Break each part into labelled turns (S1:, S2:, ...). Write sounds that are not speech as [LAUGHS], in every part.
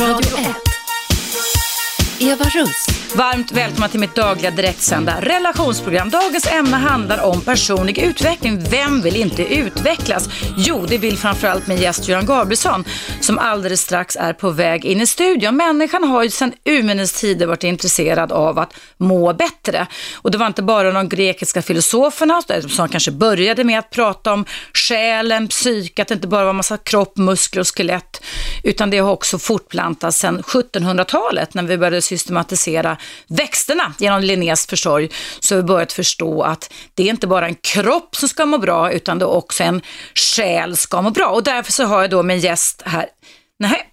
S1: Radio 1. Eva Russ.
S2: Varmt välkomna till mitt dagliga direktsända relationsprogram. Dagens ämne handlar om personlig utveckling. Vem vill inte utvecklas? Jo, det vill framförallt min gäst Göran Gabrielsson som alldeles strax är på väg in i studion. Människan har ju sedan urminnes tider varit intresserad av att må bättre. Och det var inte bara de grekiska filosoferna som kanske började med att prata om själen, psyket, att det inte bara var massa kropp, muskler och skelett, utan det har också fortplantats sedan 1700-talet när vi började systematisera växterna genom Linnés försorg så har vi börjat förstå att det är inte bara en kropp som ska må bra utan det är också en själ ska må bra. Och därför så har jag då min gäst här. Nej.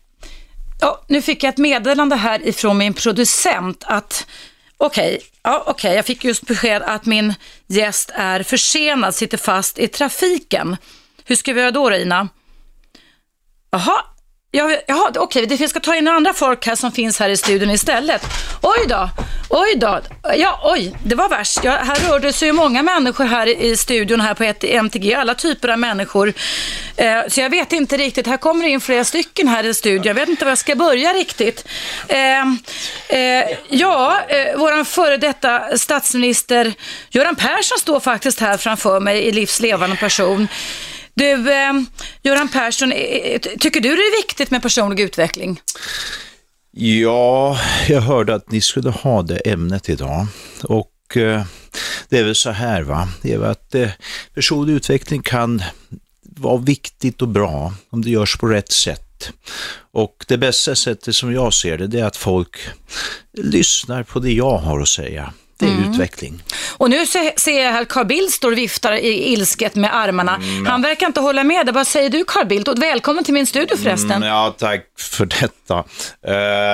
S2: Ja, nu fick jag ett meddelande här ifrån min producent att okej, okay, ja, okay, jag fick just besked att min gäst är försenad, sitter fast i trafiken. Hur ska vi göra då, Ina? Jaha, Ja, jaha, okej, okay. vi ska ta in andra folk här som finns här i studion istället. Oj då, oj då. Ja, oj, det var värst. Ja, här rörde sig ju många människor här i studion här på ett MTG, alla typer av människor. Eh, så jag vet inte riktigt, här kommer det in flera stycken här i studion. Jag vet inte var jag ska börja riktigt. Eh, eh, ja, eh, våran före detta statsminister Göran Persson står faktiskt här framför mig i livslevande person. Du, eh, Göran Persson, eh, eh, tycker du det är viktigt med personlig utveckling?
S3: Ja, jag hörde att ni skulle ha det ämnet idag. Och eh, det är väl så här va, det är att eh, personlig utveckling kan vara viktigt och bra om det görs på rätt sätt. Och det bästa sättet som jag ser det, det är att folk lyssnar på det jag har att säga. Det är mm. utveckling.
S2: Och nu ser jag här Carl Bildt står och viftar i ilsket med armarna. Mm. Han verkar inte hålla med. Vad säger du Carl Bildt? Och välkommen till min studio förresten. Mm,
S3: ja, tack för detta.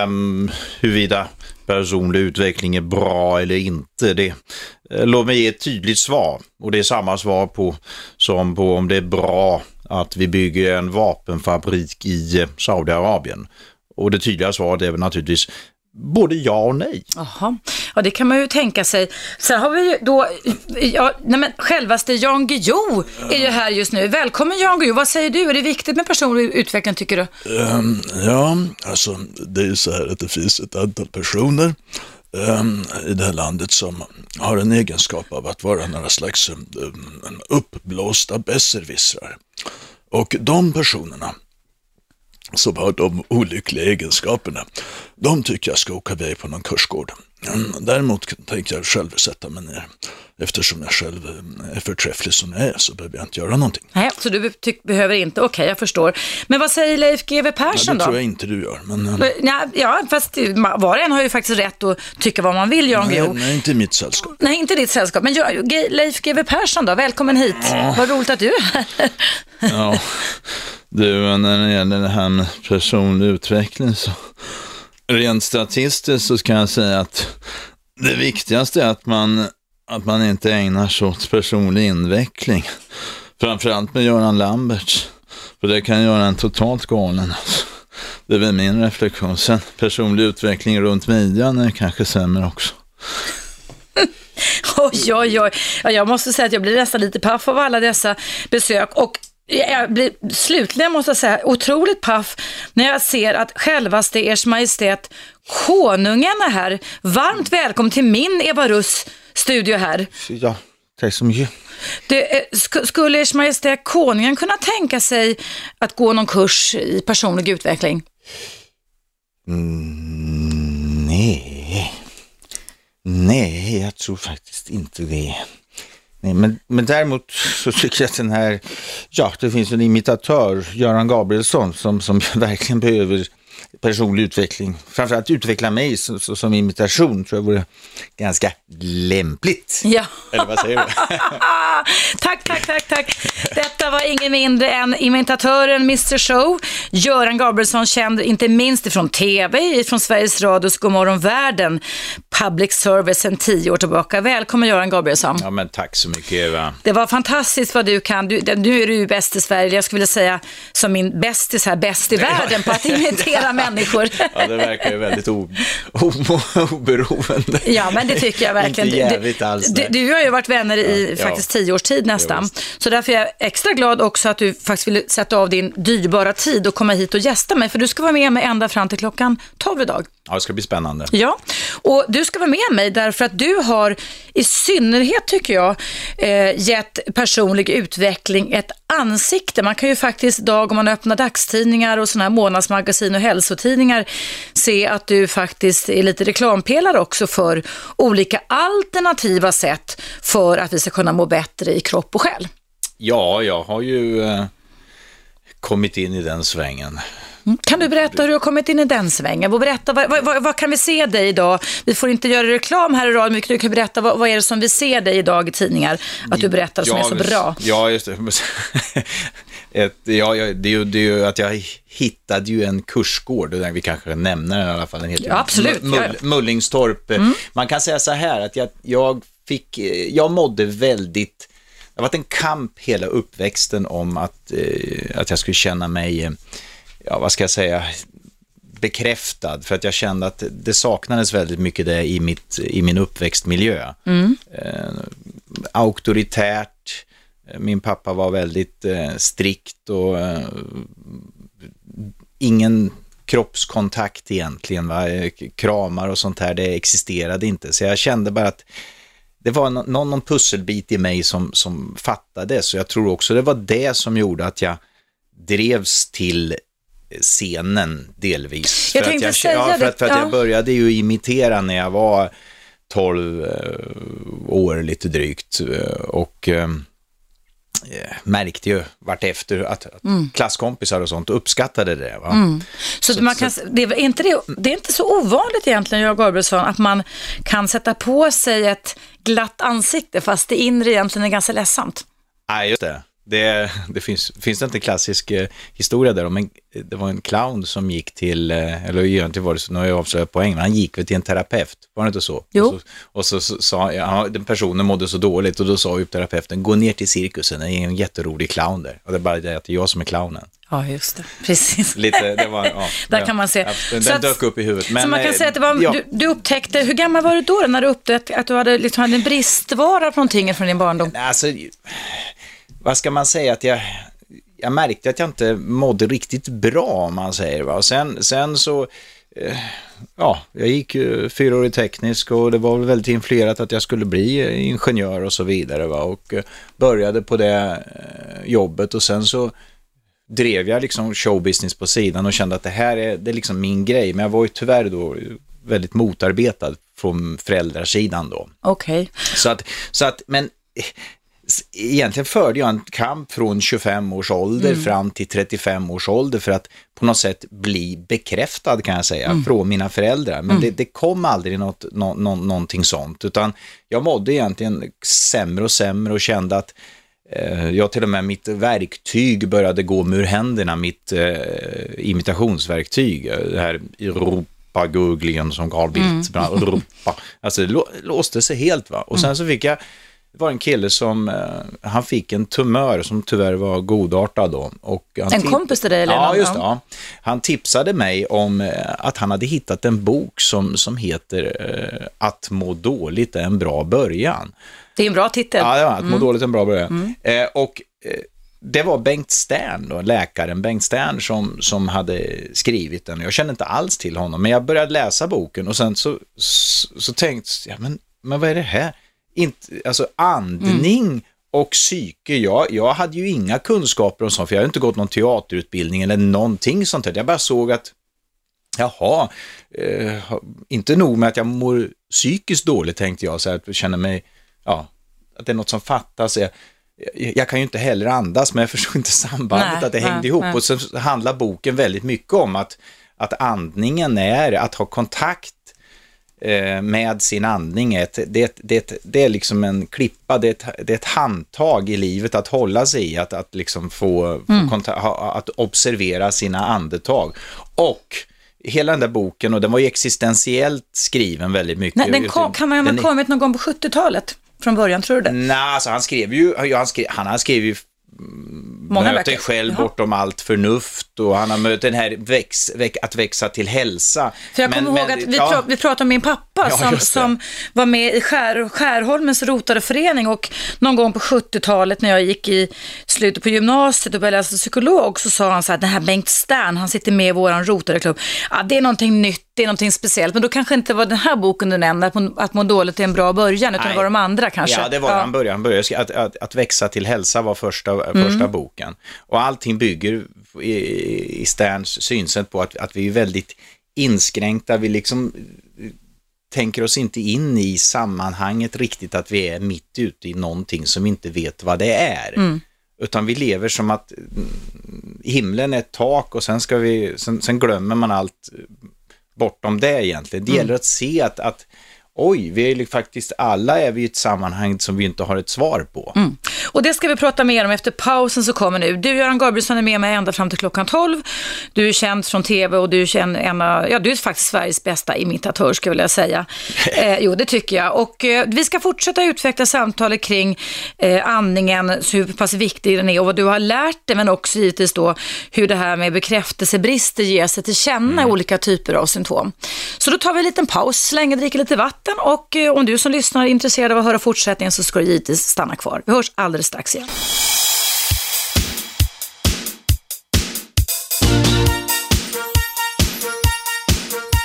S3: Um, huruvida personlig utveckling är bra eller inte, det, uh, låt mig ge ett tydligt svar. Och det är samma svar på som på om det är bra att vi bygger en vapenfabrik i eh, Saudiarabien. Och det tydliga svaret är väl naturligtvis både ja och nej.
S2: Jaha, ja det kan man ju tänka sig. Sen har vi ju då, ja, nej men självaste Jan Guillou är ju här just nu. Välkommen Jan Guillou, vad säger du? Är det viktigt med personlig utveckling tycker du?
S4: Um, ja, alltså det är ju så här att det finns ett antal personer um, i det här landet som har en egenskap av att vara några slags um, uppblåsta besserwissrar. Och de personerna som har de olyckliga egenskaperna, de tycker jag ska åka iväg på någon kursgård. Mm, däremot tänker jag själv sätta mig ner. Eftersom jag själv är förträfflig som jag är så behöver jag inte göra någonting.
S2: Nej, så du behöver inte, okej okay, jag förstår. Men vad säger Leif GW Persson
S4: då?
S2: Det
S4: tror jag inte du gör. Men,
S2: eh, ja, ja, fast var och en har ju faktiskt rätt att tycka vad man vill, Jan
S4: Guillou. Nej, inte i mitt sällskap.
S2: Nej, inte ditt sällskap. Men Leif GW Persson då, välkommen hit. Ja. Vad roligt att du är här.
S3: ja, du, när det gäller det här med personlig utveckling så rent statistiskt så ska jag säga att det viktigaste är att man, att man inte ägnar sig åt personlig inveckling. Framförallt med Göran Lamberts. För det kan göra en totalt galen. Alltså. Det är väl min reflektion. Sen personlig utveckling runt midjan är kanske sämre också. [LAUGHS]
S2: oj, oj, oj. Jag måste säga att jag blir nästan lite paff av alla dessa besök. Och jag blir slutligen, måste jag säga, otroligt paff när jag ser att självaste Ers Majestät Konungen är här. Varmt välkommen till min Eva Russ studio här.
S3: Ja, tack så mycket.
S2: Det, eh, sk skulle Ers Majestät Konungen kunna tänka sig att gå någon kurs i personlig utveckling?
S5: Mm, nej. Nej, jag tror faktiskt inte det. Nej, men, men däremot så tycker jag att den här, ja det finns en imitatör, Göran Gabrielsson, som, som [LAUGHS] verkligen behöver personlig utveckling. Framförallt utveckla mig som, som imitation tror jag vore ganska lämpligt.
S2: Ja.
S5: Eller vad säger du? [LAUGHS]
S2: tack, tack, tack, tack. Detta var ingen mindre än imitatören Mr Show, Göran Gabrielsson, känd inte minst från TV, från Sveriges Radios Godmorgon Världen, public service sedan tio år tillbaka. Välkommen Göran Gabrielsson.
S3: Ja, men tack så mycket Eva.
S2: Det var fantastiskt vad du kan. Du, nu är du ju bäst i Sverige. Jag skulle vilja säga som min bästis här, bäst i världen på att [LAUGHS] imitera människor.
S3: ja, det verkar ju väldigt oberoende.
S2: Ja, men det tycker jag verkligen.
S3: Inte jävligt alls.
S2: Du, du, du har ju varit vänner i ja, faktiskt tio års tid nästan. Så därför är jag extra extra glad också att du faktiskt ville sätta av din dyrbara tid och komma hit och gästa mig, för du ska vara med mig ända fram till klockan 12 idag.
S3: Ja, det ska bli spännande.
S2: Ja, och du ska vara med mig därför att du har i synnerhet, tycker jag, eh, gett personlig utveckling ett ansikte. Man kan ju faktiskt idag om man öppnar dagstidningar och sådana här månadsmagasin och hälsotidningar se att du faktiskt är lite reklampelare också för olika alternativa sätt för att vi ska kunna må bättre i kropp och själ.
S3: Ja, jag har ju eh, kommit in i den svängen.
S2: Kan du berätta hur du har kommit in i den svängen? Och berätta, vad, vad, vad kan vi se dig idag? Vi får inte göra reklam här i radio, men du kan berätta vad, vad är det som vi ser dig idag i tidningar? Att du berättar som är så bra.
S3: Ja, just det. [LAUGHS] Ett, ja, ja, det, är ju, det är ju att jag hittade ju en kursgård, vi kanske nämner den i alla fall. Den heter
S2: Ja, absolut.
S3: Mull,
S2: Ja, ja.
S3: Mullingstorp. Man kan säga så här att jag, jag fick, jag mådde väldigt, det har varit en kamp hela uppväxten om att, eh, att jag skulle känna mig, eh, ja vad ska jag säga, bekräftad för att jag kände att det saknades väldigt mycket det i, mitt, i min uppväxtmiljö. Eh, auktoritärt, min pappa var väldigt eh, strikt och eh, ingen kroppskontakt egentligen, va? Eh, kramar och sånt här, det existerade inte. Så jag kände bara att det var nå- någon, någon pusselbit i mig som, som fattades. Så jag tror också det var det som gjorde att jag drevs till scenen delvis.
S2: Jag
S3: för att
S2: säga
S3: ja, för att, för att
S2: ja.
S3: jag började ju imitera när jag var 12 eh, år lite drygt eh, och eh, märkte ju vartefter att, att
S2: Mm.
S3: klasskompisar och sånt uppskattade det. Va?
S2: Så,
S3: Så-
S2: man kan, det, är inte det, det är inte så ovanligt egentligen, Göran Gabrielsson, att man kan sätta på sig ett glatt ansikte fast det inre egentligen är ganska ledsamt.
S3: Nej, just det. Det, det finns, finns det inte en klassisk eh, historia där om en, det var en clown som gick till, eh, eller egentligen var det så, nu har jag avslöjat poäng, men han gick väl till en terapeut, var det inte så?
S2: Jo.
S3: Och så, och så, så sa, ja, den personen mådde så dåligt och då sa ju terapeuten, gå ner till cirkusen, det är en jätterolig clown där. Och det är bara det att det är jag som är clownen.
S2: Ja, just det. [LAUGHS] Precis.
S3: Lite, det var, ja, [LAUGHS]
S2: Där
S3: ja,
S2: kan man se.
S3: Den,
S2: Så att-
S3: dök upp i huvudet. Men,
S2: så man kan
S3: eh,
S2: säga att det var,
S3: ja.
S2: du, du upptäckte, hur gammal var du då när du upptäckte att du hade, liksom, hade en bristvara på någonting från din barndom?
S3: Alltså, vad ska man säga att jag, jag märkte att jag inte mådde riktigt bra om man säger. Va? Och sen, sen så, eh, ja, jag gick ju fyraårig teknisk och det var väl väldigt influerat att jag skulle bli ingenjör och så vidare. Va? Och eh, började på det eh, jobbet och sen så drev jag liksom showbusiness på sidan och kände att det här är, det är liksom min grej. Men jag var ju tyvärr då väldigt motarbetad från föräldrasidan då.
S2: Okej.
S3: Så att, så att men egentligen förde jag en kamp från 25 års ålder fram till 35 års ålder för att på något sätt bli bekräftad kan jag säga från mina föräldrar. Men det, det kom aldrig något, nå, nå, någonting sånt utan jag mådde egentligen sämre och sämre och kände att eh, jag till och med mitt verktyg började gå mig ur händerna, mitt eh, imitationsverktyg, eh, det här Europa-googlingen som Carl Bildt, annat, Europa, [LAUGHS] alltså det lå- låste sig helt va. Och sen så fick jag, det var en kille som, eh, han fick en tumör som tyvärr var godartad då. Och han
S2: En
S3: tip-
S2: kompis till dig, eller
S3: Ja,
S2: någon?
S3: just det.
S2: Ja.
S3: Han tipsade mig om eh, att han hade hittat en bok som, som heter eh, Att må dåligt är en bra början.
S2: Det är en bra titel.
S3: Ja, det var att må dåligt är en bra början. Eh, och eh, det var Bengt Stern, då, läkaren Bengt Stern, som, som hade skrivit den. Jag kände inte alls till honom, men jag började läsa boken och sen så, så, så tänkte jag, men, men vad är det här? Inte, alltså andning och psyke, jag, jag hade ju inga kunskaper om sånt, för jag hade inte gått någon teaterutbildning eller någonting sånt där. Jag bara såg att Jaha, eh, inte nog med att jag mår psykiskt dåligt tänkte jag, så här, att jag känner mig, ja, att det är något som fattas. Jag, jag, kan ju inte heller andas, men jag [LAUGHS] förstår inte sambandet,
S2: Nej,
S3: att det
S2: nej,
S3: hängde ihop.
S2: nej.
S3: Och så handlar boken väldigt mycket om att, att andningen är att ha kontakt med sin andning. Ett, det, det, det är liksom en klippa, det är, ett, det är ett handtag i livet att hålla sig i, att, att liksom få,
S2: Mm.
S3: konta- ha, att observera sina andetag. Och hela den där boken, och den var ju existentiellt skriven väldigt mycket.
S2: Nej, den kom, kan han ha kommit någon gång på 70-talet från början, tror du det?
S3: Nej, alltså han skrev ju, han, skrev, han, skrev ju
S2: Många
S3: möter själv
S2: Jaha.
S3: bortom allt förnuft och han har mött den här väx, väx, att växa till hälsa.
S2: För jag
S3: Men-
S2: kommer ihåg
S3: men-
S2: att vi,
S3: ja.
S2: pra- vi pratade om min pappa
S3: Ja,
S2: som, som var med i Skär, Skärholmens rotade förening och någon gång på 70-talet när jag gick i slutet på gymnasiet och började läsa psykolog så sa han så här, den här Bengt Stern, han sitter med i våran rotade klubb. Ja, det är någonting nytt, det är någonting speciellt, men då kanske inte var den här boken du nämnde, att må, att må dåligt är en bra början, utan
S3: Nej.
S2: det var de andra kanske.
S3: Ja, det var han började. Han började att, att, att växa till hälsa var första,
S2: Mm.
S3: första boken. Och allting bygger i, i Sterns synsätt på att, att vi är väldigt inskränkta. Vi liksom eh, tänker oss inte in i sammanhanget riktigt att vi är mitt ute i någonting som vi inte vet vad det är.
S2: Mm.
S3: Utan vi lever som att mm, himlen är ett tak och sen, ska vi, sen, sen glömmer man allt eh, bortom det egentligen. Det
S2: Mm.
S3: gäller att se att, att oj, vi är ju faktiskt alla är vi i ett sammanhang som vi inte har ett svar på.
S2: Mm. Och det ska vi prata mer om efter pausen som kommer nu. Du, Göran Gabrielsson, är med mig ända fram till klockan 12. Du är känd från tv och du är, känd, en av, ja, du är faktiskt Sveriges bästa imitatör, skulle jag vilja säga. [LAUGHS] Eh, jo, det tycker jag. Och eh, vi ska fortsätta utveckla samtalet kring eh, andningen, hur pass viktig den är och vad du har lärt dig, men också givetvis då hur det här med bekräftelsebrister ger sig till känna i olika typer av symptom. Så då tar vi en liten paus, så länge dricker lite vatten och eh, om du som lyssnar är intresserad av att höra fortsättningen så ska du givetvis stanna kvar. Vi hörs alldeles strax igen.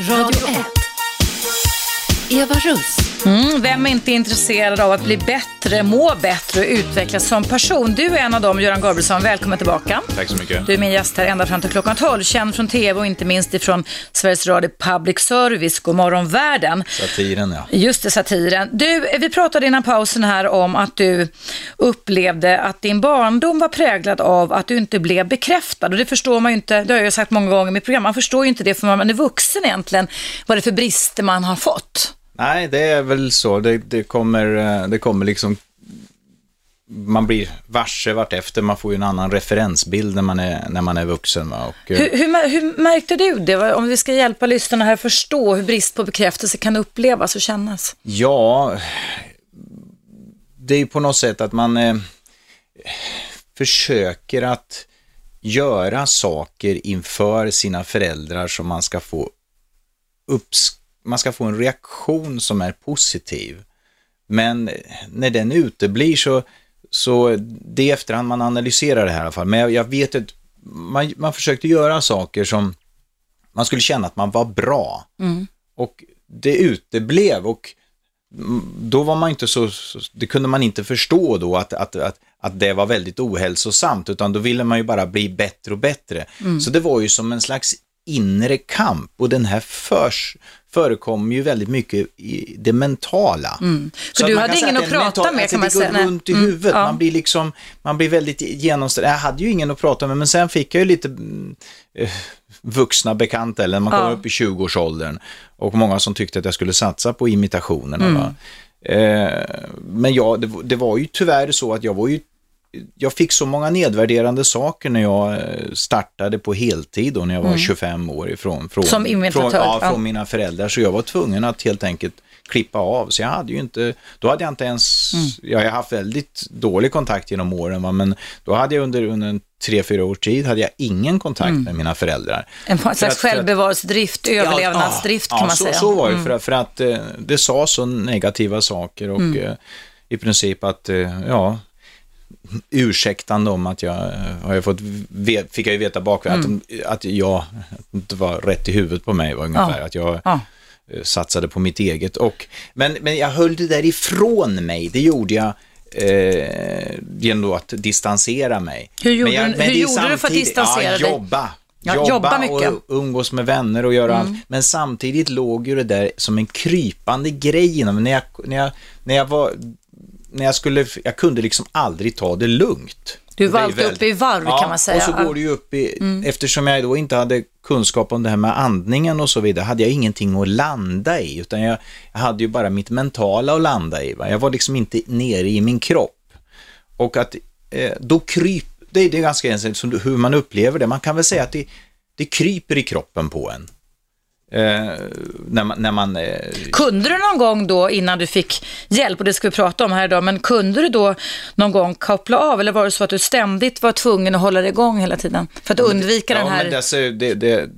S1: Radio 1. Eva Russ.
S2: Mm, vem är inte intresserad av att bli bättre, må bättre och utvecklas som person? Du är en av dem, Göran Gabrielsson. Välkommen tillbaka.
S6: Tack så mycket.
S2: Du är min gäst här ända fram till klockan 12, känd från tv och inte minst ifrån Sveriges Radio Public Service, Godmorgon Världen.
S3: Satiren ja.
S2: Just det, satiren. Du, vi pratade innan pausen här om att du upplevde att din barndom var präglad av att du inte blev bekräftad. Och det förstår man ju inte, det har jag sagt många gånger i mitt program, man förstår ju inte det för man är vuxen egentligen, vad det är för brister man har fått.
S3: Nej, det är väl så. Det, det, kommer, eh, det kommer liksom... Man blir varse vartefter, man får ju en annan referensbild när man är, när man är vuxen. Och, eh,
S2: Hur, hur, hur märkte du det? Om vi ska hjälpa lyssnarna här att förstå hur brist på bekräftelse kan upplevas och kännas.
S3: Ja, det är ju på något sätt att man eh, försöker att göra saker inför sina föräldrar som man ska få upps man ska få en reaktion som är positiv. Men när den uteblir så, så det är efterhand man analyserar det här i alla fall. Men jag, jag vet att man, man försökte göra saker som man skulle känna att man var bra. Och det uteblev och mm, då var man inte så, det kunde man inte förstå då att, att, att, att det var väldigt ohälsosamt, utan då ville man ju bara bli bättre och bättre. Så det var ju som en slags inre kamp och den här förs, förekom ju väldigt mycket i det mentala.
S2: För
S3: Så
S2: du
S3: man
S2: hade
S3: säga
S2: ingen
S3: att
S2: att prata
S3: mental-
S2: med,
S3: alltså
S2: kan man
S3: Det går
S2: säga. Nej.
S3: runt i
S2: Mm,
S3: huvudet,
S2: ja.
S3: man blir liksom, man blir väldigt genomströmmad. Jag hade ju ingen att prata med, men sen fick jag ju lite mm, eh, vuxna bekanta, eller när man kommer
S2: Ja.
S3: upp i 20-årsåldern. Och många som tyckte att jag skulle satsa på imitationerna.
S2: Mm.
S3: Eh, men ja, det, det var ju tyvärr så att jag var ju jag fick så många nedvärderande saker när jag eh, startade på heltid och när jag var 25 år ifrån. Från,
S2: Mm. Som imitatör,
S3: Från, ja,
S2: ja.
S3: från mina föräldrar. Så jag var tvungen att helt enkelt klippa av. Så jag hade ju inte, då hade jag inte ens,
S2: Mm.
S3: jag har haft väldigt dålig kontakt genom åren, va? men då hade jag under, under tre, fyra års tid hade jag ingen kontakt
S2: Mm.
S3: med mina föräldrar.
S2: En slags
S3: för att-
S2: självbevarelsedrift, överlevnadsdrift
S3: ja,
S2: kan
S3: ja,
S2: man
S3: så,
S2: säga.
S3: Så var det,
S2: Mm.
S3: för, för att eh, det sa så negativa saker och eh, i princip att, ja, ursäktande om att jag, eh, har jag fått, fick jag ju veta bakvägen, att, de- att jag inte var rätt i huvudet på mig var ungefär,
S2: Ja.
S3: att jag
S2: Ja.
S3: eh, satsade på mitt eget. Och, men, men jag höll det där ifrån mig, det gjorde jag eh, genom att distansera mig.
S2: Hur gjorde
S3: jag,
S2: du- hur gjorde du för att distansera
S3: ja,
S2: dig?
S3: Jobba.
S2: Ja, jobba mycket. Mm.
S3: och umgås med vänner och göra allt. Men samtidigt låg ju det där som en krypande grej inom när jag, när jag, när jag var när jag skulle, jag kunde liksom aldrig ta det lugnt.
S2: Du var alltid
S3: väldigt-
S2: uppe i varv,
S3: ja,
S2: kan man säga.
S3: och så.
S2: Mm.
S3: går det ju upp i, eftersom jag då inte hade kunskap om det här med andningen och så vidare, hade jag ingenting att landa i, utan jag, jag hade ju bara mitt mentala att landa i. Va? Jag var liksom inte nere i min kropp. Och att eh, då kryp, det, är- det är ganska du- hur man upplever det. Man kan väl säga att det, det kryper i kroppen på en. Eh, när man, när man eh,
S2: Kunde du någon gång då, innan du fick hjälp, och det ska vi prata om här idag, men kunde du då någon gång koppla av eller var det så att du ständigt var tvungen att hålla dig igång hela tiden? För att undvika
S3: ja,
S2: den här...
S3: Men alltså, det, det,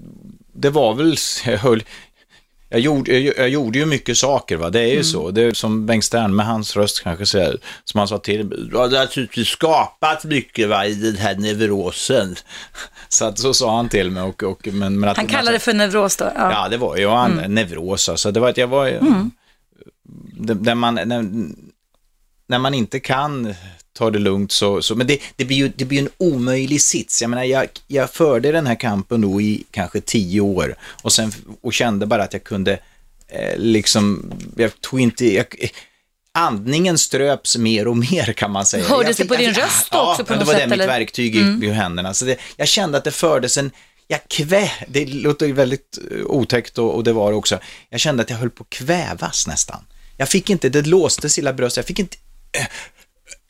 S3: det var väl, jag höll, jag gjorde, jag, jag gjorde ju mycket saker, va? det är ju
S2: Mm.
S3: så. Det är som Bengt Stern med hans röst kanske säger, som han sa till mig, du har naturligtvis skapat mycket va, i den här neurosen. Så, att, så sa han till mig. Och, och, men, men att,
S2: Han kallade det för neuros då? Ja.
S3: Ja, det var ju en neuros. Alltså. Det var att jag var... Mm. Där man, när, när man inte kan ta det lugnt så, så men det, det blir ju det blir en omöjlig sits. Jag menar, jag, jag förde den här kampen då i kanske tio år och sen och kände bara att jag kunde eh, liksom, jag tog inte, jag, andningen ströps mer och mer kan man säga.
S2: Hördes det på din
S3: fick-
S2: röst
S3: ja,
S2: också på
S3: ja,
S2: något
S3: det var
S2: sätt,
S3: det mitt
S2: eller?
S3: verktyg i, i händerna. Så det, jag kände att det fördes en, jag kvä, det låter ju väldigt eh, otäckt och, och det var det också. Jag kände att jag höll på att kvävas nästan. Jag fick inte, det låstes i bröstet, jag fick inte,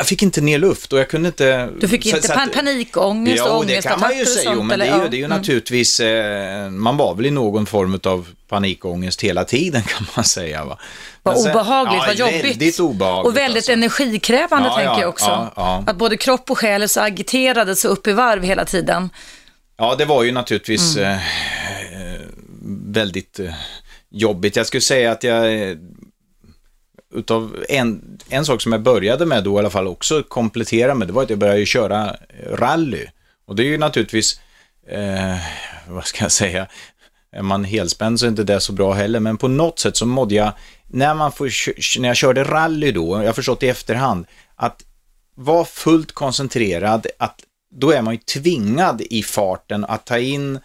S3: jag fick inte ner luft och jag kunde inte...
S2: Du fick
S3: så-
S2: inte
S3: så att-
S2: pan- panikångest och
S3: Jo, det kan man ju
S2: ångestattacker och
S3: säga.
S2: Sånt,
S3: men det är ju, det är ju
S2: Mm.
S3: naturligtvis, eh, man var väl i någon form av panikångest hela tiden [LAUGHS] kan man säga. Va?
S2: Vad obehagligt,
S3: ja,
S2: vad jobbigt.
S3: Väldigt obehagligt.
S2: Och väldigt
S3: alltså.
S2: energikrävande
S3: Ja,
S2: tänker
S3: ja,
S2: jag också.
S3: ja, ja.
S2: Att både kropp och själ är så agiterade, så upp i varv hela tiden.
S3: Ja, det var ju naturligtvis
S2: Mm.
S3: eh, eh, väldigt eh, jobbigt. Jag skulle säga att jag, eh, utav en, en sak som jag började med då i alla fall också komplettera med, det var att jag började köra rally. Och det är ju naturligtvis, eh, vad ska jag säga, är man helspänd så är inte det så bra heller, men på något sätt så mådde jag, när, man får, när jag körde rally då, jag har förstått i efterhand, att vara fullt koncentrerad, att då är man ju tvingad i farten att ta in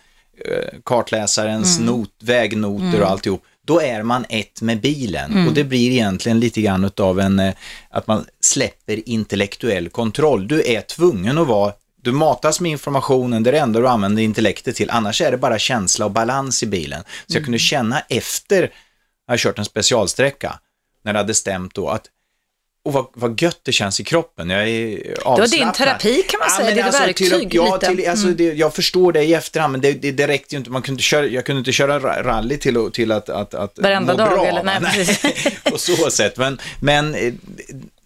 S3: eh, kartläsarens not, vägnoter och alltihop. Då är man ett med bilen och det blir egentligen lite grann av en, eh, att man släpper intellektuell kontroll. Du är tvungen att vara du matas med informationen, det är det enda du använder intellektet till, annars är det bara känsla och balans i bilen. Så jag kunde känna efter, jag har kört en specialsträcka, när det hade stämt då, att och vad, vad gött det känns i kroppen. Jag är
S2: var din
S3: avslappnad.
S2: terapi, kan man säga.
S3: men
S2: Det är
S3: alltså,
S2: verktyg
S3: till, ja,
S2: lite. Mm.
S3: Till, alltså, det, jag förstår det i efterhand, men det, det, det räckte ju inte. Man kunde inte köra, jag kunde inte köra ra- rally till, till att, att, att
S2: Varenda
S3: må
S2: dag,
S3: bra.
S2: eller? Nej, precis. [LAUGHS]
S3: på så sätt. Men, men eh,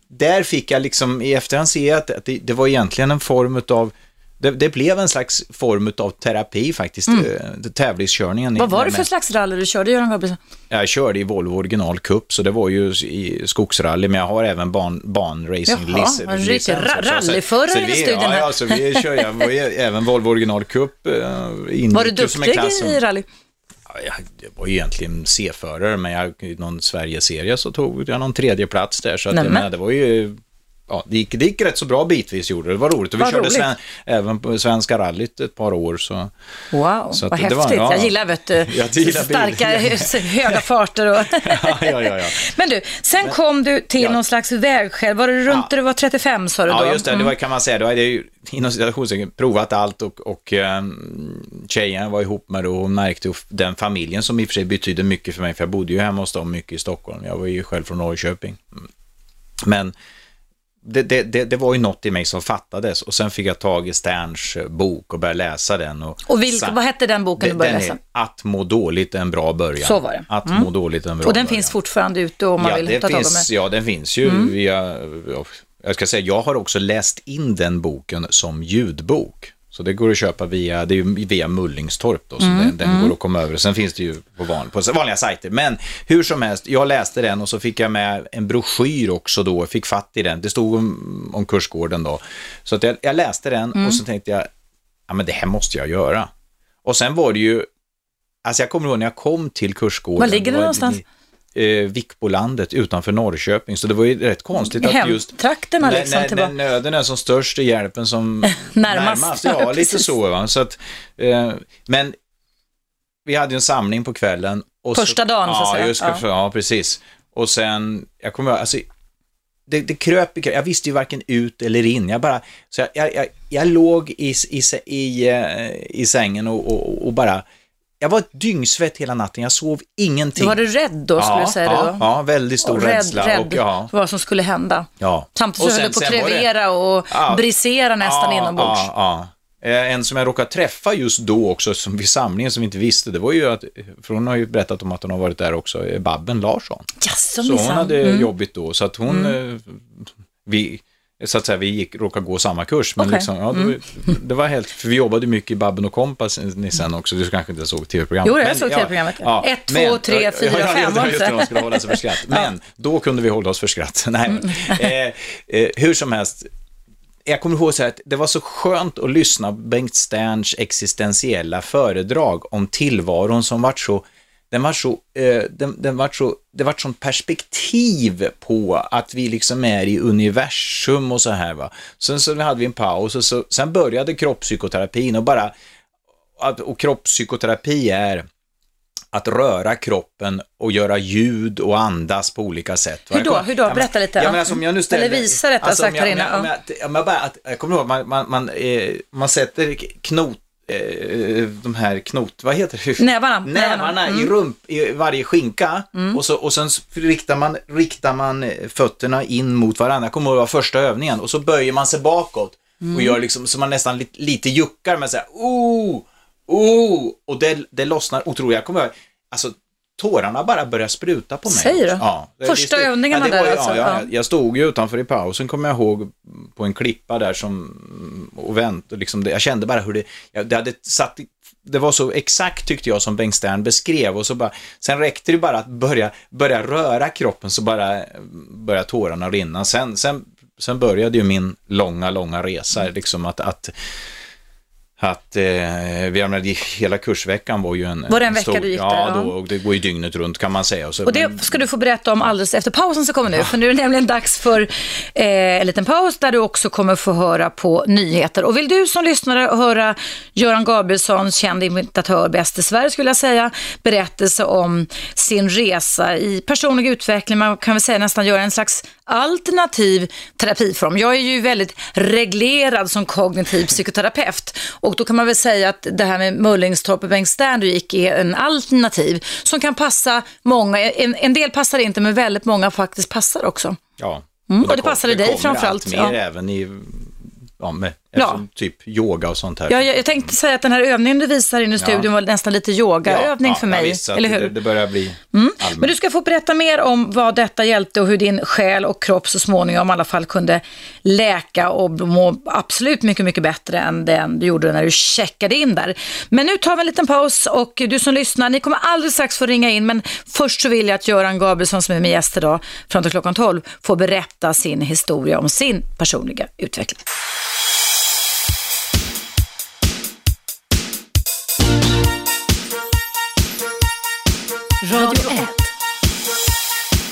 S3: där fick jag liksom, i efterhand se att, att det, det var egentligen en form av det, det blev en slags form av terapi faktiskt, mm. tävlingskörningen.
S2: Vad var det för slags rally du körde, Göran Gabrielsson?
S3: jag körde i Volvo Original Cup, så det var ju i skogsrally, men jag har även ban, banracing
S2: Jaha,
S3: lic-
S2: en riktig
S3: licens
S2: ra-
S3: också. Så-
S2: rallyförare i studion här.
S3: ja, så vi kör, jag [LAUGHS] även Volvo Original Cup. eh, ingick
S2: Var du
S3: en
S2: duktig
S3: som-
S2: i rally?
S3: Ja, jag, var ju egentligen C-förare, men jag, i någon Sverigeserie så tog jag någon tredje plats där, så att, menar, det var ju Ja, det gick, det gick rätt så bra bitvis gjorde det. Det var roligt. Och vi
S2: Vad
S3: körde sven, även på Svenska rallyt ett par år. Så.
S2: Wow,
S3: Så
S2: vad
S3: det var-
S2: häftigt.
S3: ja.
S2: Jag gillar vet du, [LAUGHS]
S3: gillar
S2: starka, [LAUGHS] höga farter. Och [LAUGHS]
S3: Ja, ja, ja.
S2: Men du, sen kom du till
S3: Ja.
S2: någon slags vägskäl. Var det runt
S3: Ja.
S2: du var 35 sa du då?
S3: Ja, just det. Det
S2: Mm.
S3: var, kan man säga. Då hade jag ju inom citationstecken provat allt och, och um, tjejen var ihop med då, hon märkte ju den familjen som i och för sig betydde mycket för mig, för jag bodde ju hemma hos dem mycket i Stockholm. Jag var ju själv från Norrköping. Mm. Men det, det, det, det var ju något i mig som fattades och sen fick jag tag i Sterns bok och började läsa den. Och,
S2: Och vilka,
S3: Sen-
S2: vad hette den boken du började
S3: den
S2: läsa?
S3: är Att må dåligt är en bra början.
S2: Så var det.
S3: Att
S2: Mm.
S3: må dåligt är en bra
S2: Och den
S3: början.
S2: finns fortfarande ute om man
S3: ja,
S2: vill ta tag det. Mm.
S3: Ja, den finns ju via, jag ska säga, jag har också läst in den boken som ljudbok. Så det går att köpa via, det är ju via Mullingstorp då, så
S2: Mm,
S3: den, den går att komma över. Sen finns det ju på, van, på vanliga sajter. Men hur som helst, jag läste den och så fick jag med en broschyr också då, fick fatt i den. Det stod om, om kursgården då. Så att jag, jag läste den
S2: Mm.
S3: och så tänkte jag, ja men det här måste jag göra. Och sen var det ju, alltså jag kommer ihåg när jag kom till kursgården.
S2: Var ligger det
S3: var-
S2: någonstans?
S3: Eh, Vikbolandet utanför Norrköping. Så det var ju rätt konstigt att just
S2: Hemtrakterna
S3: när,
S2: liksom.
S3: när, när nöden är som störst är hjälpen som [LAUGHS]
S2: Närmast.
S3: Ja,
S2: Ja,
S3: lite så. Va? så att, eh, men vi hade ju en samling på kvällen. Och
S2: Första dagen, så att
S3: ja,
S2: säga.
S3: Just,
S2: Ja.
S3: ja. precis. Och sen, jag kommer ihåg, alltså, det, det kröp i. Jag visste ju varken ut eller in. Jag bara, så jag, jag, jag, jag låg i, i, i, eh, i sängen och, och, och bara, jag var ett dyngsvett hela natten. Jag sov ingenting.
S2: Var du rädd då, skulle
S3: ja,
S2: du säga
S3: ja,
S2: det då?
S3: Ja, väldigt stor
S2: Och rädd,
S3: rädsla.
S2: rädd
S3: Och, ja,
S2: för vad som skulle hända.
S3: ja.
S2: Samtidigt
S3: Och
S2: så höll du på att
S3: var det-
S2: krevera och
S3: Ja.
S2: brisera nästan
S3: ja,
S2: inombords.
S3: Ja, ja. Eh, En som jag råkade träffa just då också, som vid samlingen som vi inte visste, det var ju att, för hon har ju berättat om att hon har varit där också, eh, Babben Larsson.
S2: Jaså,
S3: Så hon hade
S2: Mm.
S3: jobbigt då, så att hon, eh, vi, så att säga, vi gick, råkade gå samma kurs. Men
S2: Okej.
S3: liksom, ja, det, var, det var helt, för vi jobbade mycket i Babben och Kompas ni sen också, du kanske inte såg tv-programmet.
S2: Jo, jag
S3: Men,
S2: såg TV-programmet. Ett, två,
S3: men-
S2: tre, fyra,
S3: ja, ja,
S2: fem, det
S3: det,
S2: inte?
S3: de skulle hålla sig för skratt. Men då kunde vi hålla oss för skratt. [LAUGHS] Nej, eh, eh, hur som helst, jag kommer ihåg så här att det var så skönt att lyssna på Bengt Sterns existentiella föredrag om tillvaron som vart så den var så, eh, den, den var så, det var ett sånt perspektiv på att vi liksom är i universum och så här va. Sen så hade vi en paus och så, sen började kroppspsykoterapin och bara, och kroppspsykoterapi är att röra kroppen och göra ljud och andas på olika sätt.
S2: Hur då?
S3: Jag
S2: Hur då? Berätta lite.
S3: Ja, men alltså, om jag nu ställer,
S2: Eller visa rättare
S3: alltså,
S2: sagt
S3: jag-
S2: här
S3: om jag- om jag- Jag, jag, bara, att, jag kommer ihåg, man, man, man, eh, man sätter knot, de här knot, vad heter det?
S2: Nävarna.
S3: Nävarna
S2: Mm.
S3: i rump, i varje skinka och, så, och sen riktar man, riktar man eh, fötterna in mot varandra. Jag kommer ihåg det var första övningen och så böjer man sig bakåt
S2: Mm.
S3: och gör liksom så man nästan lite, lite juckar med så här, oh, oh, och det, det lossnar otroligt. Jag kommer ihåg, alltså tårarna bara börjar spruta på mig.
S2: Säger du?
S3: Ja.
S2: Första
S3: det-
S2: övningarna
S3: det var
S2: där alltså,
S3: Ja,
S2: ja.
S3: jag, jag stod ju utanför i pausen, kommer jag ihåg, på en klippa där som, och vänt, och liksom det, jag kände bara hur det, jag, det hade satt, det var så exakt tyckte jag som Bengt Stern beskrev och så bara, sen räckte det bara att börja, börja röra kroppen så bara började tårarna rinna. Sen, sen, sen började ju min långa, långa resa, liksom att, att att eh, vi menar, hela kursveckan var ju en...
S2: Var det en vecka
S3: stor,
S2: du gick
S3: ja,
S2: där? Ja.
S3: Då, och det går ju dygnet runt kan man säga. Och, så,
S2: Och det
S3: men-
S2: ska du få berätta om alldeles efter pausen som kommer nu. För nu är det nämligen dags för eh, en liten paus där du också kommer få höra på nyheter. Och vill du som lyssnare höra Göran Gabrielssons, känd imitatör, bäst i Sverige skulle jag säga, berättelse om sin resa i personlig utveckling. Man kan väl säga nästan göra en slags alternativ terapiform. Jag är ju väldigt reglerad som kognitiv psykoterapeut och då kan man väl säga att det här med Mullingstorp och Bengt Stern du gick är en alternativ som kan passa många. En, en del passar inte men väldigt många faktiskt passar också.
S3: Ja.
S2: Mm, och det
S3: kom-
S2: passade dig
S3: kommer
S2: framförallt,
S3: allt
S2: ja.
S3: mer även i, ja, med,
S2: Ja.
S3: typ yoga och sånt här.
S2: Ja, jag, jag tänkte säga att den här övningen du visar in i studion var nästan lite yogaövning för mig,
S3: Ja, visst,
S2: eller hur?
S3: Det, det börjar bli
S2: Mm.
S3: allmänt.
S2: Men du ska få berätta mer om vad detta hjälpte och hur din själ och kropp så småningom i alla fall kunde läka och må absolut mycket, mycket bättre än den du gjorde när du checkade in där. Men nu tar vi en liten paus och du som lyssnar, ni kommer alldeles strax få ringa in, men först så vill jag att Göran Gabrielsson som är min gäst idag fram till klockan 12 får berätta sin historia om sin personliga utveckling.
S1: Radio 1.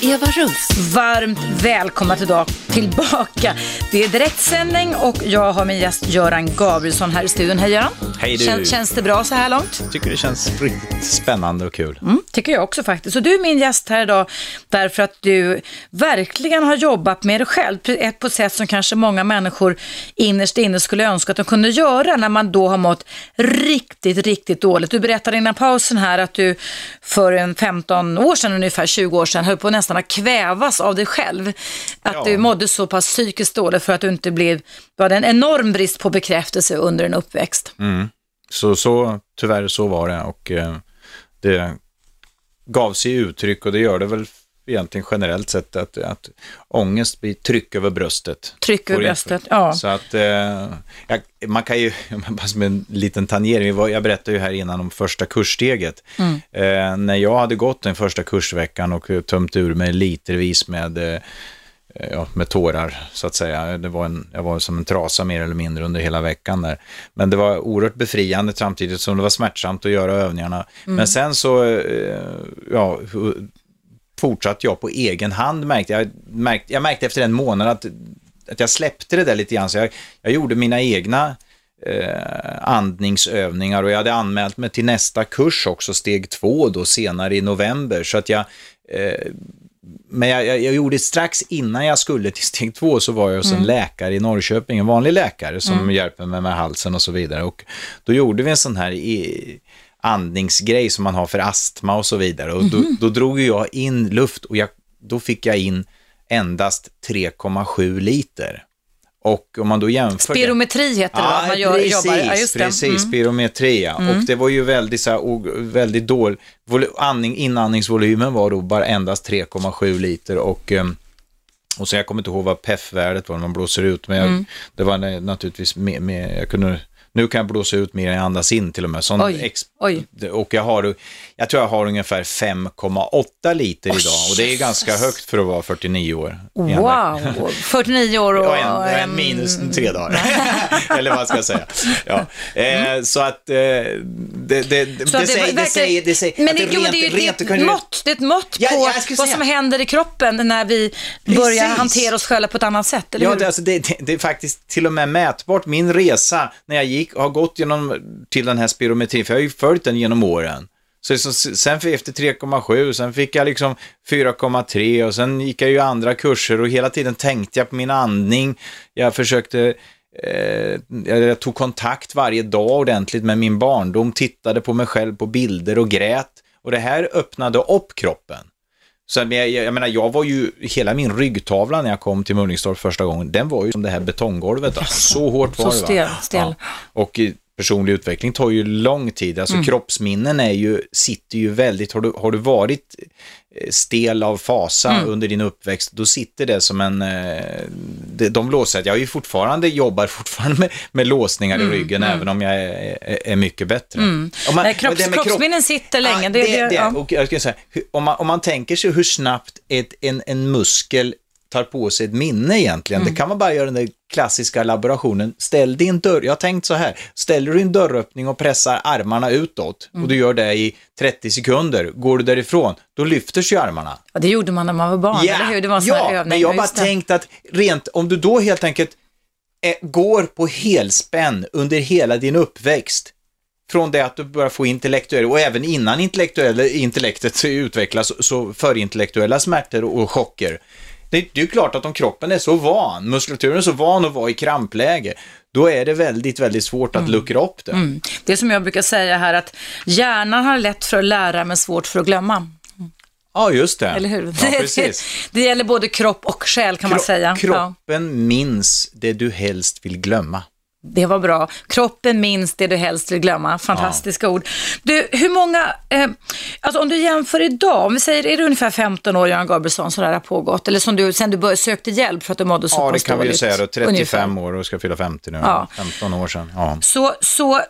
S1: Eva Russ.
S2: Varmt välkomna till tillbaka. Det är direktsändning och jag har min gäst Göran Gabrielsson här i studion. Hej Göran.
S3: Hej du.
S2: Kän, känns det bra så här långt?
S3: Jag tycker det känns riktigt spännande och kul.
S2: Mm, tycker jag också faktiskt. Och du är min gäst här idag därför att du verkligen har jobbat med dig själv ett på ett sätt som kanske många människor innerst inne skulle önska att de kunde göra när man då har mått riktigt, riktigt dåligt. Du berättade innan pausen här att du för en 15 år sedan, ungefär 20 år sedan, höll på nästan att kvävas av dig själv. Att
S3: Ja.
S2: du mådde så pass psykiskt dåligt för att du inte blev, du hade en enorm brist på bekräftelse under en uppväxt.
S3: Så, så tyvärr så var det och eh, det gav sig uttryck och det gör det väl egentligen generellt sett att, att ångest blir tryck över bröstet.
S2: Tryck över bröstet, ja.
S3: Så att eh, jag, man kan ju, [LAUGHS] bara som en liten tangering, jag berättade ju här innan om första kurssteget.
S2: Mm.
S3: Eh, när jag hade gått den första kursveckan och tömt ur mig litervis med eh, ja, med tårar, så att säga. Det var en, jag var som en trasa mer eller mindre under hela veckan där. Men det var oerhört befriande samtidigt som det var smärtsamt att göra övningarna. Men sen så, eh, ja, fortsatte jag på egen hand märkte jag. Märkte, jag märkte efter en månad att, att jag släppte det där lite grann. Så jag, jag gjorde mina egna eh, andningsövningar och jag hade anmält mig till nästa kurs också, steg två då senare i november. Så att jag eh, men jag, jag, jag gjorde strax innan jag skulle till steg två så var jag hos en läkare i Norrköping, en vanlig läkare som hjälper mig med halsen och så vidare. Och då gjorde vi en sån här i, andningsgrej som man har för astma och så vidare. Och då, då drog jag in luft och jag, då fick jag in endast 3,7 liter. Och om man då jämför det-
S2: Spirometri heter det, va? man gör,
S3: precis,
S2: jobbar. Ja, just det.
S3: precis,
S2: Mm.
S3: spirometri. ja. Och det var ju väldigt, så här, väldigt dålig, vol- andning, inandningsvolymen var då bara endast 3,7 liter och ehm, och så jag kommer inte ihåg vad PEF-värdet var när man blåser ut, men jag,
S2: Mm.
S3: det var na- naturligtvis med, med, jag kunde, nu kan jag blåsa ut mer än jag andas in till och med. Sån
S2: Oj, oj.
S3: det- Och jag har, jag tror jag har ungefär 5,8 liter idag och det är ganska högt för att vara 49 år.
S2: Wow, 49 år och [LAUGHS]
S3: Och en, en minus tre dagar. [LAUGHS] Eller vad ska jag säga. Ja. Eh, så att eh, det, det, det,
S2: Mm. Så
S3: det,
S2: att
S3: säger, det, säger, det säger,
S2: Men
S3: att
S2: det, jo, men det är
S3: rent-
S2: det är ett mått, det är ett mått
S3: Ja,
S2: på
S3: ja,
S2: vad som händer i kroppen när vi börjar
S3: Precis.
S2: hantera oss själva på ett annat sätt, eller
S3: Ja,
S2: hur?
S3: det, alltså, det, det, det är faktiskt till och med mätbart. Min resa när jag gick har gått genom till den här spirometrin, för jag har ju följt den genom åren. Så, liksom, sen för, efter 3,7, sen fick jag liksom 4,3 och sen gick jag ju andra kurser och hela tiden tänkte jag på min andning. Jag försökte, eh, jag tog kontakt varje dag ordentligt med min barndom, tittade på mig själv på bilder och grät. Och det här öppnade upp kroppen. Så jag, jag menar, jag var ju, hela min ryggtavla när jag kom till Mullingstorp första gången, den var ju som det här betonggolvet. Då. [LAUGHS] Så hårt var
S2: Så
S3: det.
S2: stel-
S3: va?
S2: stel.
S3: Ja. Och eh, personlig utveckling tar ju lång tid. Alltså kroppsminnen är ju, sitter ju väldigt, har du, har du varit stel av fasa under din uppväxt, då sitter det som en, eh, de, de låser, jag är ju fortfarande, jobbar fortfarande med, med låsningar i ryggen, även om jag är, är, är mycket bättre. Om man-
S2: Nej, kropps-
S3: kropp-
S2: kroppsminnen sitter länge,
S3: Ja,
S2: det-
S3: det,
S2: det-
S3: det,
S2: ja.
S3: och jag ska säga, hur- om, man, om man tänker sig hur snabbt ett, en, en muskel tar på sig ett minne egentligen,
S2: Mm.
S3: det kan man bara göra den där klassiska laborationen. Ställ din dörr, jag har tänkt så här, ställer du din dörröppning och pressar armarna utåt
S2: Mm.
S3: och du gör det i 30 sekunder, går du därifrån, då lyfter sig armarna.
S2: Ja, det gjorde man när man var barn, eller hur? Det var en
S3: ja
S2: här övning.
S3: men jag har bara tänkt att rent, om du då helt enkelt eh, går på helspänn under hela din uppväxt, från det att du börjar få intellektuell, och även innan intellektuella, intellektet utvecklas, så förintellektuella smärtor och chocker. Det, det är ju klart att om kroppen är så van, muskulaturen är så van att vara i krampläge, då är det väldigt, väldigt svårt att luckra upp det.
S2: Mm. Det är som jag brukar säga här, att hjärnan har lätt för att lära men svårt för att glömma.
S3: Ja, just det.
S2: Eller hur?
S3: Ja, precis. [LAUGHS]
S2: det gäller både kropp och själ kan man
S3: Kro-
S2: säga. Ja,
S3: Kroppen minns det du helst vill glömma.
S2: Det var bra. Kroppen minns det du helst vill glömma. Fantastiska ord. Du, hur många, eh, alltså om du jämför idag, om vi säger, är du ungefär 15 år, Göran Gabrielsson, så det här har pågått? Eller som du, sen du började, sökte hjälp för att du mådde så
S3: Ja, det
S2: pass
S3: kan vi ju
S2: dåligt,
S3: säga då. 35
S2: ungefär.
S3: år och ska fylla 50 nu.
S2: Ja.
S3: 15 år sedan. Ja.
S2: Så, så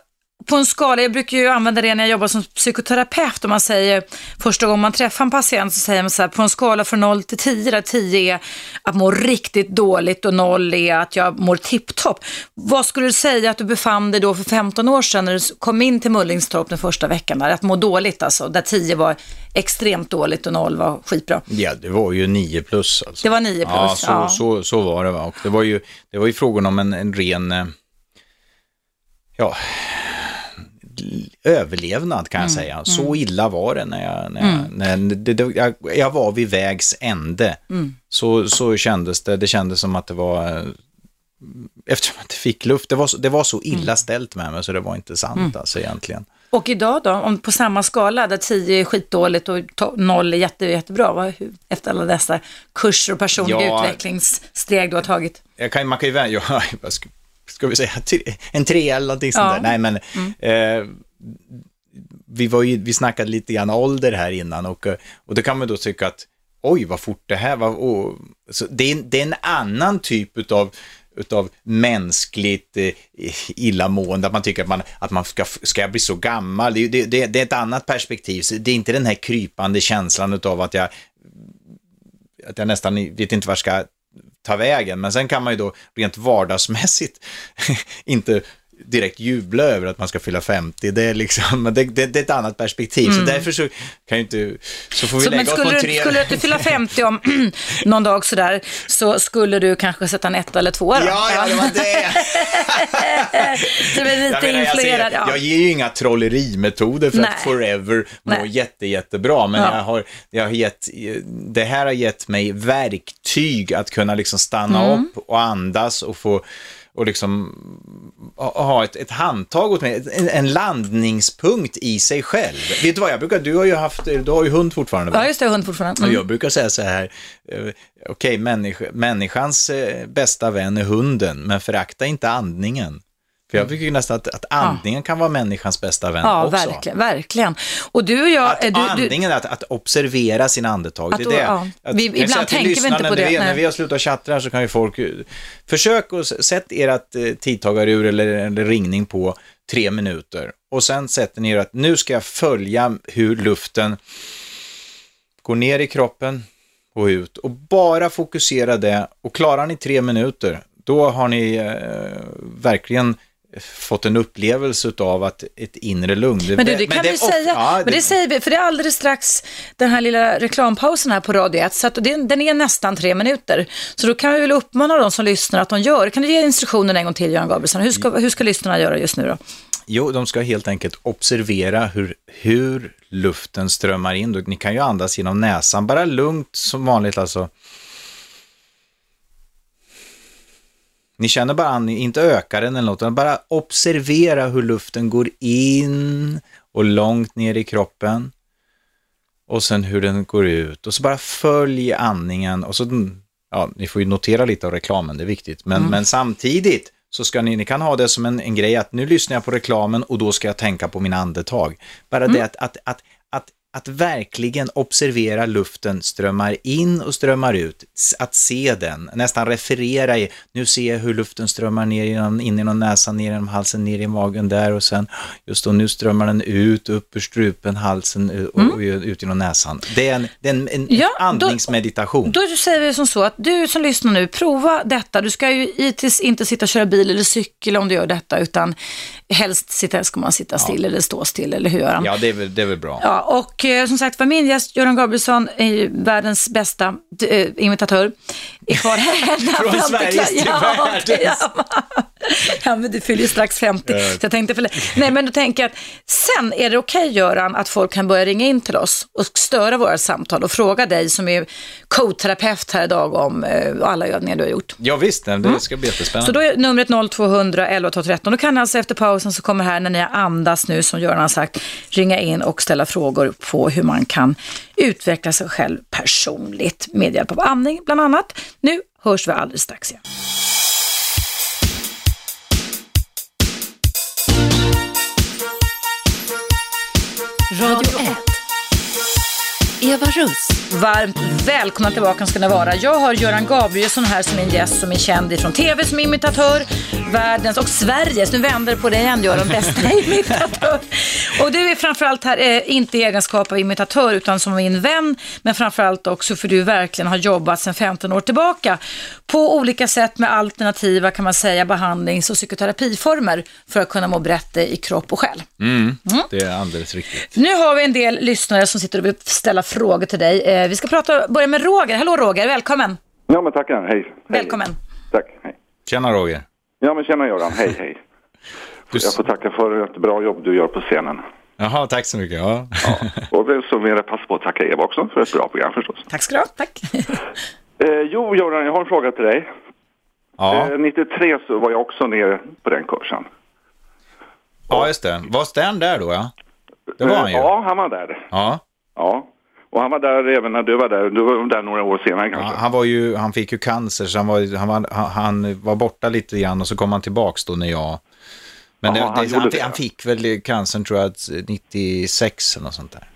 S2: på en skala, jag brukar ju använda det när jag jobbar som psykoterapeut, om man säger, första gången man träffar en patient så säger man så här, på en skala från 0 till 10, där 10 är att må riktigt dåligt och 0 är att jag mår tipptopp. Vad skulle du säga att du befann dig då för 15 år sedan när du kom in till Mullingstorp den första veckan, där, att må dåligt alltså, där 10 var extremt dåligt och 0 var skitbra.
S3: Ja, det var ju 9 plus alltså.
S2: Det var 9 plus,
S3: Ja, så,
S2: ja.
S3: Så, så var det va. Och det var ju, det var ju frågan om en, en ren, eh, ja, överlevnad kan jag säga. Så illa var det när jag, när jag, när det, det, jag, jag var vid vägs ände. Så, så kändes det, det kändes som att det var, eh, eftersom jag inte fick luft, det var, så- det var så illa ställt med mig så det var inte sant alltså egentligen.
S2: Och idag då, om på samma skala där 10 är skitdåligt och to- 0 är jätte, jättebra, vad, hur, efter alla dessa kurser och personliga
S3: Ja.
S2: utvecklingssteg du har tagit?
S3: jag kan, man kan ju [LAUGHS] ja, vad ska, vi säga, en tre eller någonting sånt
S2: Ja.
S3: där. Nej, men eh, vi, var ju, vi snackade lite grann ålder här innan och, och då kan man då tycka att oj, vad fort det här var. Och, så det, är, det är en annan typ utav utav mänskligt eh, illamående, att man tycker att man, att man ska, ska jag bli så gammal? Det, det, det, det är ett annat perspektiv, så det är inte den här krypande känslan utav att jag att jag nästan vet inte var jag ska ta vägen. Men sen kan man ju då rent vardagsmässigt [LAUGHS] inte direkt jubla över att man ska fylla 50. Det är liksom, [LAUGHS] det, det, det är ett annat perspektiv. Så därför så kan ju inte, så får vi
S2: Så,
S3: lägga oss på
S2: skulle
S3: en
S2: du,
S3: tre.
S2: skulle du inte fylla 50 om [CLEARS THROAT] någon dag sådär, så skulle du kanske sätta en etta eller tvåa då?
S3: Ja, ja, det var det. [LAUGHS]
S2: Du är lite
S3: Jag, menar, jag,
S2: influerad.
S3: säger,
S2: ja.
S3: jag ger ju inga trollerimetoder för
S2: Nej.
S3: att forever må jätte, jättebra, men
S2: Ja.
S3: jag har, jag har gett, det här har gett mig verktyg att kunna liksom stanna
S2: Mm.
S3: upp och andas och få och liksom ha ett, ett handtag åt mig, en, en landningspunkt i sig själv. Vet du vad, jag brukar, du har ju haft, du har ju hund fortfarande va?
S2: Ja, just det, hund fortfarande.
S3: Och
S2: Mm.
S3: jag brukar säga så här, eh, okej, människa, människans eh, bästa vän är hunden, men förakta inte andningen. För jag tycker ju nästan att, att andningen kan vara människans bästa vän
S2: Ja,
S3: också.
S2: verkligen, verkligen. Och du och jag...
S3: Att
S2: du,
S3: andningen att, att observera sin andetag.
S2: Att
S3: det är det.
S2: ja.
S3: Att,
S2: Vi- ibland tänker vi inte på det,
S3: När vi, när vi har slutat chatta här så kan ju folk... eh, Försök att s- sätt ert eh, tidtagarur eller, eller ringning på tre minuter. Och sen sätter ni er att nu ska jag följa hur luften går ner i kroppen och ut. Och bara fokusera det. Och klarar ni tre minuter, då har ni eh, verkligen fått en upplevelse av att ett inre lugn.
S2: men du, det kan vi
S3: of-
S2: säga.
S3: ja,
S2: men det säger vi, för det är alldeles strax den här lilla reklampausen här på Radio 1, så att det, den är nästan tre minuter. Så då kan vi väl uppmana de som lyssnar att de gör. Kan du ge instruktionen en gång till, Göran Gabrielsson? Hur ska, hur ska lyssnarna göra just nu då?
S3: Jo, de ska helt enkelt observera hur, hur luften strömmar in. Ni kan ju andas genom näsan, bara lugnt som vanligt alltså. Ni känner bara andning, inte öka den eller något, utan bara observera hur luften går in och långt ner i kroppen. Och sen hur den går ut. Och så bara följ andningen. Och så, ja, ni får ju notera lite av reklamen, det är viktigt. Men, men samtidigt så ska ni, ni kan ha det som en, en grej att nu lyssnar jag på reklamen och då ska jag tänka på min andetag. Bara det att, att, att, att, verkligen observera luften strömmar in och strömmar ut. Att se den, nästan referera i, nu ser jag hur luften strömmar ner genom, in genom näsan, ner genom halsen, ner i magen där och sen, just då, nu strömmar den ut, upp ur strupen, halsen eh, och, och ut genom näsan. Det är en, det är en, en
S2: Ja, då-
S3: andningsmeditation.
S2: Då säger vi som så att du som lyssnar nu, prova detta. Du ska ju givetvis inte sitta och köra bil eller cykel om du gör detta, utan helst sitta, ska man sitta still eller stå still, eller hur Göran?
S3: Ja, det är väl, det är väl bra.
S2: Ja, och Eh, som sagt var min gäst Göran Gabrielsson är ju världens bästa eh, imitatör. Är kvar här.
S3: Från Sveriges
S2: kla-
S3: till
S2: ja,
S3: världens.
S2: Ja, men du fyller ju strax 50. Så jag tänkte för... Nej, men då tänker jag att sen är det okej Göran att folk kan börja ringa in till oss och störa våra samtal och fråga dig som är coach-terapeut här idag om eh, alla övningar du har gjort.
S3: Ja, visst, det
S2: Mm.
S3: ska bli jättespännande.
S2: Så då är numret 0200 11 12 13. Då kan alltså efter pausen så kommer här när ni andas nu som Göran har sagt ringa in och ställa frågor på hur man kan utveckla sig själv personligt med hjälp av andning bland annat. Nu hörs vi alldeles strax igen.
S1: Radio 1. Eva Russ.
S2: Varmt välkomna tillbaka ska ni vara. Jag har Göran Gabrielsson här som min gäst som är känd från tv som imitatör, världens och Sveriges, nu vänder på det igen Göran, bästa [LAUGHS] imitatör. Och du är framförallt här, eh, inte i egenskap av imitatör utan som min vän, men framförallt också för du verkligen har jobbat sedan 15 år tillbaka på olika sätt med alternativa kan man säga behandlings och psykoterapiformer för att kunna må bättre i kropp och själ.
S3: Det är alldeles riktigt.
S2: Nu har vi en del lyssnare som sitter och vill ställa frågor till dig. Eh, vi ska prata, börja med Roger. Hallå Roger, välkommen.
S7: Ja, men tackar. Hej. hej.
S2: Välkommen.
S7: Tack. Hej.
S3: Tjena Roger.
S7: Ja, men tjena Göran. Hej, hej.
S3: Du...
S7: Jag får tacka för ett bra jobb du gör på scenen.
S3: Jaha, tack så mycket. Ja. [LAUGHS]
S7: Och det så vill jag passa på att tacka Eva också för ett bra program förstås.
S2: Tack ska du ha. Tack. [LAUGHS]
S7: Eh, jo, Göran, jag har en fråga till dig.
S3: Ja.
S7: Eh, 93 så var jag också nere på den kursen.
S3: ja, just det. Var Stan där då, ja? Det var han ju.
S7: Eh, Ja, han var där.
S3: Ja.
S7: Ja. Och han var där även när du var där. Du var där några år senare
S3: Ja,
S7: kanske.
S3: han, var ju, han fick ju cancer, så han var, han, var, han, han var borta lite grann och så kom han tillbaks då när jag... Men
S7: Ja,
S3: det,
S7: han
S3: det,
S7: gjorde
S3: han,
S7: det.
S3: han fick väl cancern tror jag 96 eller något sånt där.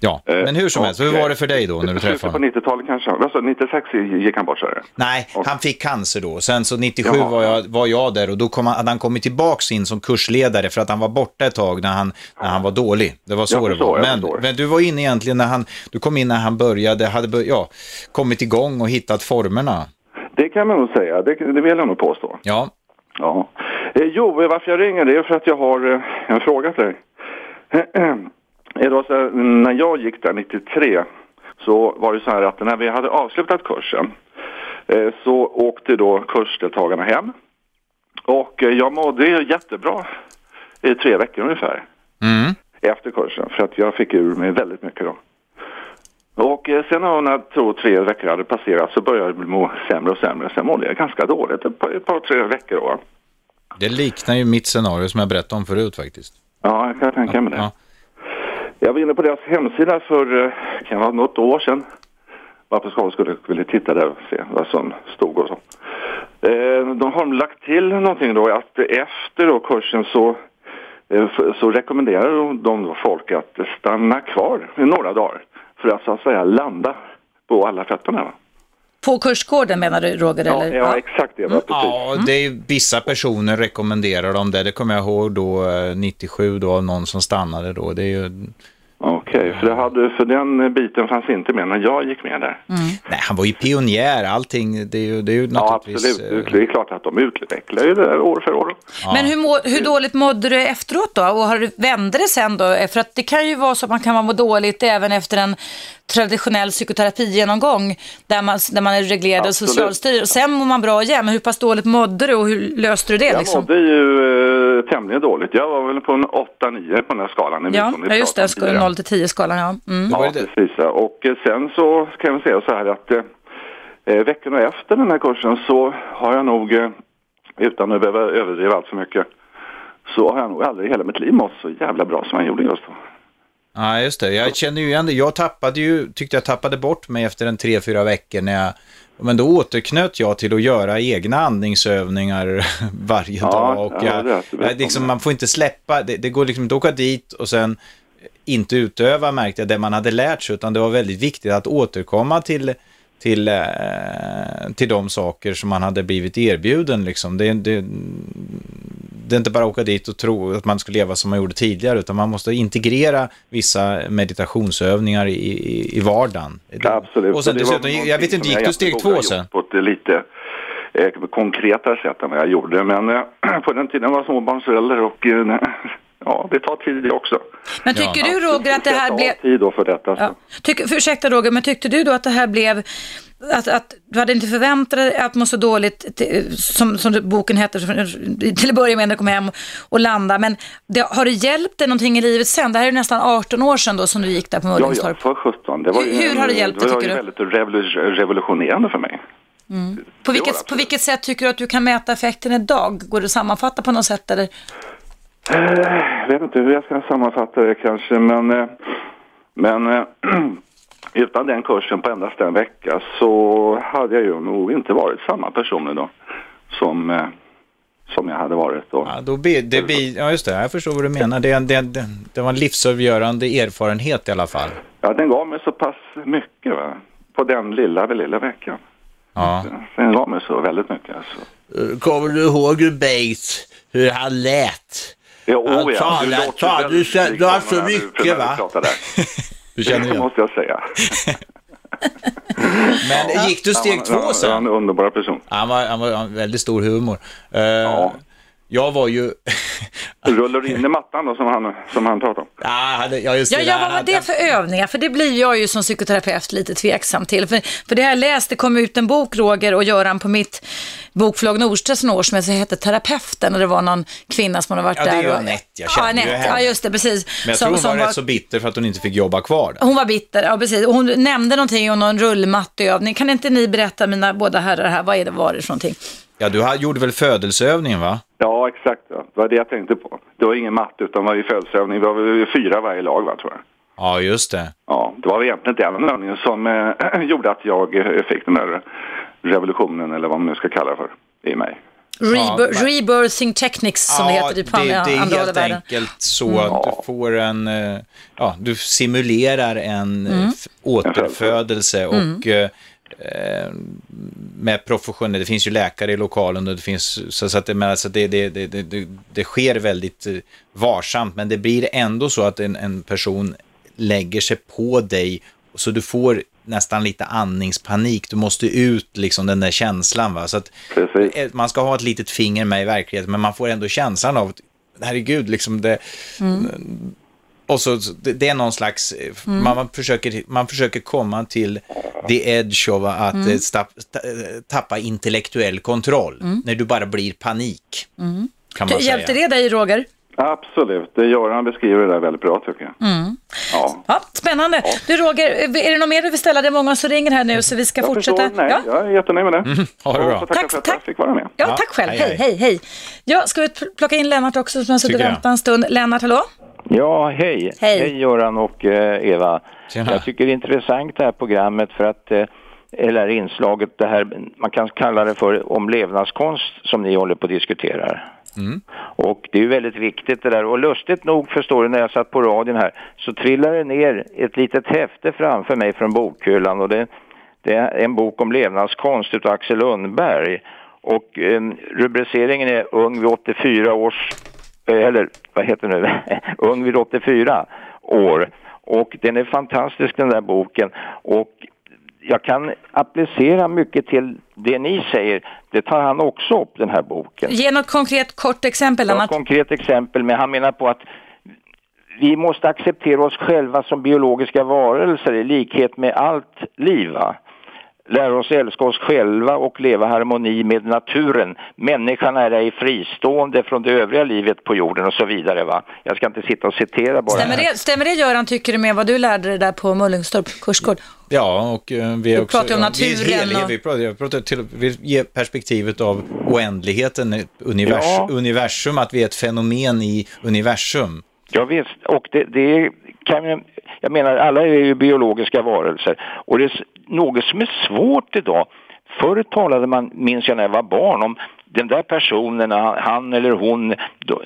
S3: Ja,
S7: Eh,
S3: men hur som helst, hur var det för dig då när du träffade
S7: Slutet på
S3: honom?
S7: 90-talet kanske. Alltså 96 gick han bort så.
S3: Nej,
S7: Och-
S3: han fick cancer då. Sen så 97
S7: Jaha.
S3: var jag, var jag där och då kom han, hade han kommit tillbaks in som kursledare för att han var borta ett tag när han, när han var dålig. Det var så
S7: Jag
S3: det
S7: förstår,
S3: var. Men, men du var inne egentligen när han, du kom in när han började, hade bör, ja, kommit igång och hittat formerna.
S7: Det kan man nog säga. Det, det vill jag nog påstå.
S3: Ja,
S7: Ja. Eh, jo, varför jag ringer det är för att jag har eh, en fråga till dig. [CLEARS THROAT] Här, när jag gick där 93 så var det så här att när vi hade avslutat kursen eh, så åkte då kursdeltagarna hem. Och eh, jag mådde jättebra i tre veckor ungefär
S3: mm.
S7: efter kursen för att jag fick ur mig väldigt mycket då. Och eh, sen när tror tre veckor hade passerat så började jag må sämre och sämre. Sen mådde jag ganska dåligt ett par, ett par tre veckor då.
S3: Det liknar ju mitt scenario som jag berättade om förut faktiskt.
S7: Ja, jag kan tänka mig det.
S3: Ja.
S7: Jag var inne på deras hemsida för eh, kan vara något år sedan. Bara för skulle vilja titta där och se vad som stod och så. Eh, De har lagt till någonting då att efter då kursen så, eh, så rekommenderar de då folk att stanna kvar i några dagar för att så att säga landa på alla fötterna.
S2: På kursgården menar du Roger?
S7: Ja,
S2: eller?
S7: ja, exakt det. Va? Precis.
S3: Ja, det är, vissa personer rekommenderar dem det. Det kommer jag ihåg då eh, 97 då, av någon som stannade då. Det är ju,
S7: Okej, för, det hade- för den biten fanns inte med när jag gick med där.
S3: nej, han var ju pionjär, allting. Det är ju, det är ju
S7: Ja,
S3: naturligtvis...
S7: absolut.
S3: eh,
S7: Det är klart att de utvecklar ju det där år för år.
S2: Men hur, må, hur dåligt mådde du efteråt då? Och har du, vände det sen då? För att det kan ju vara så att man kan må dåligt även efter en traditionell psykoterapigenomgång där man, där man är reglerad av. Socialstyrelsen. Och sen mår man bra igen. Men hur pass dåligt mådde du och hur löste du det?
S7: Jag
S2: liksom?
S7: mådde ju eh, tämligen dåligt. Jag var väl på en 8-9 på den här skalan.
S2: Ja, ja, just det.
S7: pratade om tidigare.
S2: 0 till 10-skalan, ja. Mm.
S7: Ja, precis. Och eh, sen så kan jag säga så här att eh, eh, veckorna efter den här kursen så har jag nog, eh, utan att behöva överdriva allt för mycket, så har jag nog aldrig i hela mitt liv mått så jävla bra som jag gjorde just då.
S3: Ja, just det. Jag känner ju igen det. Jag tappade ju, tyckte jag tappade bort mig efter en tre, fyra veckor när jag men då återknöt jag till att göra egna andningsövningar [LAUGHS] varje
S7: Ja,
S3: dag. Och
S7: ja,
S3: jag,
S7: det rätt. Det
S3: jag, liksom,
S7: man.
S3: man får inte släppa, det, det går liksom inte att åka dit och sen inte utöva märkte jag det man hade lärt sig, utan det var väldigt viktigt att återkomma till, till, eh, till de saker som man hade blivit erbjuden. Liksom. Det, det, det är inte bara att åka dit och tro att man ska leva som man gjorde tidigare, utan man måste integrera vissa meditationsövningar i, i, i vardagen.
S7: Ja, absolut.
S3: Och sen dessutom, jag vet inte, gick du steg två sen?
S7: På ett lite eh, konkretare sätt än vad jag gjorde. Men eh, på den tiden var jag småbarnsförälder och eh, [LAUGHS] ja, det tar tid det också.
S2: Men tycker du Roger att det här blev...
S7: tid då för detta. Så.
S2: Ja. Tyck, ursäkta Roger, men tyckte du då att det här blev... Att, att du hade inte förväntat dig att må så dåligt, till, som, som boken heter, till att börja med när du kom hem och landa. Men det, har det hjälpt dig någonting i livet sen? Det här är nästan 18 år sedan då som du gick där på
S7: Ja, ja,
S2: Mullingstorp.
S7: för 17. Det var
S2: Hur- hur har det hjälpt dig,
S7: Det var
S2: tycker
S7: ju
S2: du?
S7: väldigt revolu- revolutionerande för mig.
S2: På
S7: det var
S2: vilket, på vilket sätt tycker du att du kan mäta effekten idag? Går det att sammanfatta på något sätt? Eller?
S7: Jag vet inte hur jag ska sammanfatta det kanske, men, eh, men eh, [CLEARS THROAT] utan den kursen på endast en vecka så hade jag ju nog inte varit samma person idag som, eh, som jag hade varit då.
S3: Ja, då blir, det blir, ja, just det, jag förstår vad du menar. Det, det, det, det var en livsavgörande erfarenhet i alla fall.
S7: Ja, den gav mig så pass mycket va? på den lilla, lilla veckan.
S3: Ja.
S7: Den gav mig så väldigt mycket. Alltså.
S5: Kommer du ihåg hur Bates, hur han lät?
S7: Jo,
S5: Han
S7: ja,
S5: talar-
S7: du väldigt
S5: du-
S7: lik
S5: du har så
S7: du-
S5: mycket,
S7: du
S5: va? [LAUGHS]
S3: Du känner
S7: Det
S3: igen.
S7: måste jag säga. [LAUGHS]
S3: Men gick du steg
S7: Han
S3: två
S7: Han var
S3: sen?
S7: en underbar person.
S3: Han var, han var han väldigt stor humor. Eh,
S7: Ja.
S3: Jag var ju... [LAUGHS]
S7: Rullar du in i mattan då som han, som han pratade om?
S3: ja, hade, ja, just
S2: Ja,
S3: det.
S2: ja,
S3: där,
S2: vad var det för övningar? För det blir jag ju som psykoterapeut lite tveksam till. För, för det har jag läst, det kom ut en bok, Roger och Göran, på mitt bokförlag Nordstedts för några år som hette Terapeuten och det var någon kvinna som hade varit
S3: Ja, det är
S2: där.
S3: ju Anette, jag
S2: ja,
S3: känner ju
S2: Anette,
S3: henne.
S2: ja, just det, precis.
S3: Men jag
S2: Som-
S3: tror hon
S2: som
S3: var rätt så bitter för att hon inte fick jobba kvar där.
S2: Hon var bitter, ja precis. Och hon nämnde någonting om någon rullmatteövning. Kan inte ni berätta, mina båda herrar här, vad är det var det för någonting?
S3: Ja, du gjorde väl födelseövningen va?
S7: Ja, exakt. Ja. Det var det jag tänkte på. Det var ingen matte utan var ju födelseövning. Vi var väl fyra varje lag, va, tror jag.
S3: Ja, just det.
S7: Ja, det var egentligen den övningen som eh, [CLEARS THROAT] gjorde att jag eh, fick den där revolutionen, eller vad man nu ska kalla det för, i mig.
S2: Rebir-
S3: men-
S2: Rebirthing techniques som det heter typ på
S3: det,
S2: andra,
S3: det är
S2: andra i
S3: helt
S2: världen.
S3: enkelt så att du får en, eh, ja, du simulerar en
S2: Mm.
S3: mm. återfödelse och eh, med professionella, det finns ju läkare i lokalen och det finns, så, så att det, men alltså det, det, det, det, sker väldigt eh, varsamt, men det blir ändå så att en, en person lägger sig på dig så du får nästan lite andningspanik, du måste ut liksom den där känslan va, så att
S7: Precis.
S3: eh, man ska ha ett litet finger med i verkligheten, men man får ändå känslan av att herregud, liksom det... Och så, det, är någon slags, eh, man, man, försöker, man försöker komma till the edge av att mm. stapp, ta- eh, tappa intellektuell kontroll, när du bara blir panik. Kan man
S2: Hjälpte
S3: säga.
S2: det dig, Roger?
S7: Absolut, det Göran beskriver det där väldigt bra tycker jag.
S2: Mm.
S7: Ja.
S2: Ja, spännande. Du Roger, är det något mer du vill ställa? Det är många som ringer här nu så vi ska
S7: Jag
S2: fortsätta.
S7: förstår, nej,
S2: ja.
S7: jag är jättenöjd med det.
S3: Ha det bra.
S2: Tack,
S7: för att
S2: tack.
S7: jag fick vara med.
S2: Ja,
S3: Ja,
S2: tack själv.
S3: hej,
S2: Hej, hej, hej. Ja, ska vi plocka in Lennart också som har suttit och väntat en stund. Lennart, hallå?
S8: Ja, hej.
S2: Hej.
S8: Göran och eh, Eva.
S3: Tjena.
S8: Jag tycker det är intressant det här programmet för att, eh, eller inslaget, det här, man kan kalla det för om levnadskonst som ni håller på att diskutera. Och det är ju väldigt viktigt det där. Och lustigt nog förstår du när jag satt på radion här så trillade det ner ett litet häfte framför mig från bokhyllan och det, det är en bok om levnadskonst utav Axel Lundberg. Och eh, rubriceringen är Ung vid 84 års eh, eller vad heter det nu, [LAUGHS] Ung vid 84 år. Och den är fantastisk den där boken. Och jag kan applicera mycket till det ni säger. Det tar han också upp den här boken.
S2: Ge något konkret kort exempel,
S8: ett konkret exempel, men han menar på att vi måste acceptera oss själva som biologiska varelser i likhet med allt liv. Va? Lära oss älska oss själva och leva i harmoni med naturen. Människan är ej fristående från det övriga livet på jorden och så vidare. Va? Jag ska inte sitta och citera bara.
S2: Stämmer det, stämmer det Göran, tycker du, med vad du lärde dig där på Mullingstorp kursgård?
S3: Ja, och eh, vi är
S2: Du
S3: också...
S2: pratar om naturen
S3: Vi, är helhet,
S2: och-
S3: vi, pratar, till, vi ger perspektivet av oändligheten, univers,
S8: Ja.
S3: universum, att vi är ett fenomen i universum.
S8: Ja, visst, och det, det kan jag, menar alla är ju biologiska varelser och det är något som är svårt idag. Förr talade man, minns jag när jag var barn, om den där personen, han, eller hon, då,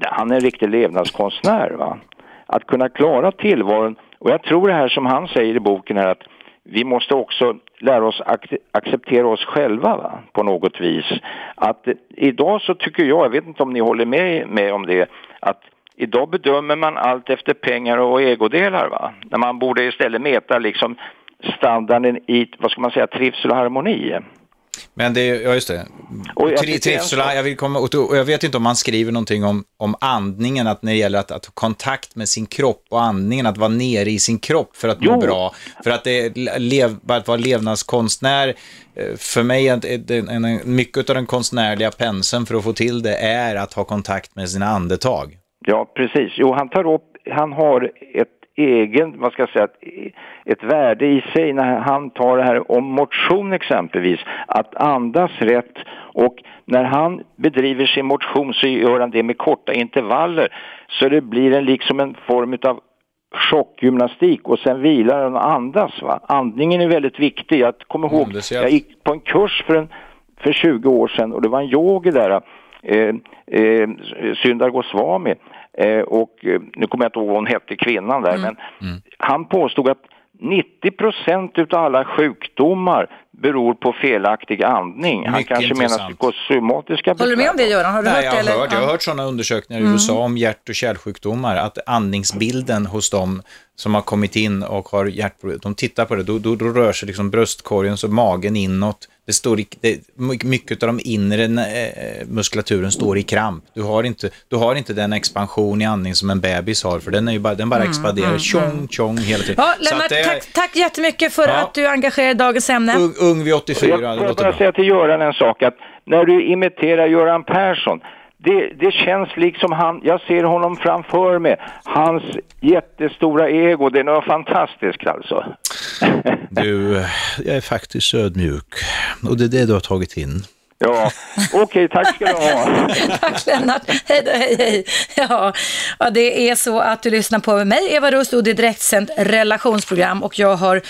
S8: han är en riktig levnadskonstnär. Va? Att kunna klara tillvaron, och jag tror det här som han säger i boken är att vi måste också lära oss ac- acceptera oss själva va? på något vis. Att eh, idag så tycker jag, jag vet inte om ni håller med, med om det, att idag bedömer man allt efter pengar och egodelar va. När man borde istället mäta liksom standarden i, vad ska man säga, trivsel och harmoni.
S3: Men det, är- ja just det.
S8: Och jag
S3: Tri- Trivsel, jag, vill komma, och, jag vet inte om han skriver någonting om, om andningen, att när det gäller att, att ha kontakt med sin kropp och andningen, att vara nere i sin kropp för att må
S8: Jo.
S3: bra. För att, det, lev, att vara levnadskonstnär, eh, för mig är en, en, mycket av den konstnärliga penseln för att få till det är att ha kontakt med sina andetag.
S8: Ja, precis. Jo, han tar upp, han har ett egen, vad ska jag säga, ett, ett värde i sig när han tar det här om motion exempelvis, att andas rätt och när han bedriver sin motion så gör han det med korta intervaller så det blir en liksom en form av chockgymnastik och sen vilar han och andas. Va? Andningen är väldigt viktig. Jag kommer ihåg,
S3: jag.
S8: jag gick på en kurs för, en, för 20 år sedan och det var en yogi där, eh, eh, Sundar Goswami, eh, och eh, nu kommer jag inte ihåg vad hon hette, kvinnan där, men han påstod att 90 procent utav alla sjukdomar beror på felaktig andning. Han
S3: Mycket
S8: kanske menar
S3: intressant.
S8: psykosomatiska
S2: Håller du med om det, Göran? Har du
S3: Nej,
S2: hört
S3: jag
S2: eller?
S3: hört, jag har hört sådana undersökningar i USA om hjärt och kärlsjukdomar, att andningsbilden hos dem som har kommit in och har hjärtproblem, de tittar på det, då, då, då rör sig liksom bröstkorgen och magen inåt. Det står i, det, my- mycket av de inre eh, muskulaturen står i kramp. Du har, inte, du har inte den expansion i andning som en bebis har, för den, är ju bara, den bara expanderar tjong, tjong hela tiden.
S2: Ja,
S3: Så
S2: Lennart,
S3: att det
S2: tack, tack jättemycket för
S3: Ja.
S2: att du engagerar dig i dagens ämne.
S3: Ung, vid 84,
S8: Jag
S3: låter
S8: bara säga till Göran en sak att när du imiterar Göran Persson det, det känns liksom han, jag ser honom framför mig, hans jättestora ego, det är något fantastiskt alltså. [LAUGHS]
S4: Du, jag är faktiskt ödmjuk och det är det du har tagit in.
S8: Ja, okej, tack ska du ha. [LAUGHS]
S2: Tack Lennart. Hej då, hej hej. Ja, ja, det är så att du lyssnar på mig, Eva Rust, och det är direktsänt relationsprogram och jag har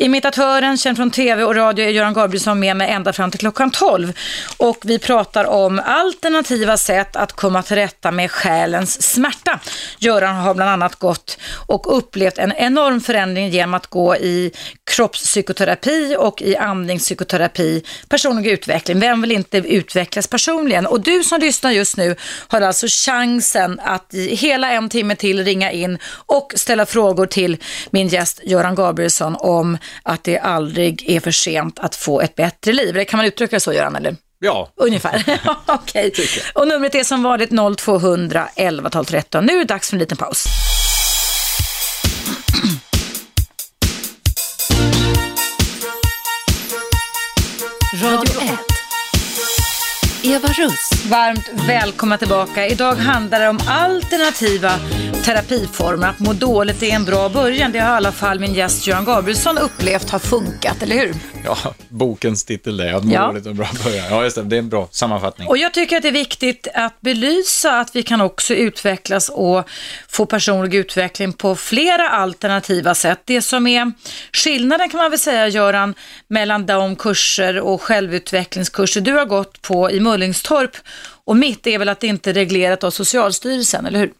S2: imitatören, känd från tv och radio, är Göran Gabrielsson med mig ända fram till klockan 12. Och vi pratar om alternativa sätt att komma till rätta med själens smärta. Göran har bland annat gått och upplevt en enorm förändring genom att gå i kroppspsykoterapi och i andningspsykoterapi, personlig utveckling. Vem vill inte utvecklas personligen? Och du som lyssnar just nu har alltså chansen att i hela en timme till ringa in och ställa frågor till min gäst Göran Gabrielsson om att det aldrig är för sent att få ett bättre liv. Det kan man uttrycka det så Göran, eller?
S3: Ja,
S2: Ungefär. [LAUGHS] Okej. Och numret är som vanligt 0200 11 12 13. Nu är det dags för en liten paus.
S1: Radio 1. Eva Russ.
S2: Varmt välkomna tillbaka. Idag handlar det om alternativa terapiformer. Att må dåligt är en bra början. Det har i alla fall min gäst Göran Gabrielsson upplevt har funkat, eller hur?
S3: Ja, bokens titel är att må
S2: Ja.
S3: dåligt är en bra början. Ja, just det. Det är en bra sammanfattning.
S2: Och jag tycker att det är viktigt att belysa att vi kan också utvecklas och få personlig utveckling på flera alternativa sätt. Det som är skillnaden kan man väl säga, Göran, mellan de kurser och självutvecklingskurser du har gått på i Mullingstorp och mitt är väl att det inte är reglerat av Socialstyrelsen, eller hur?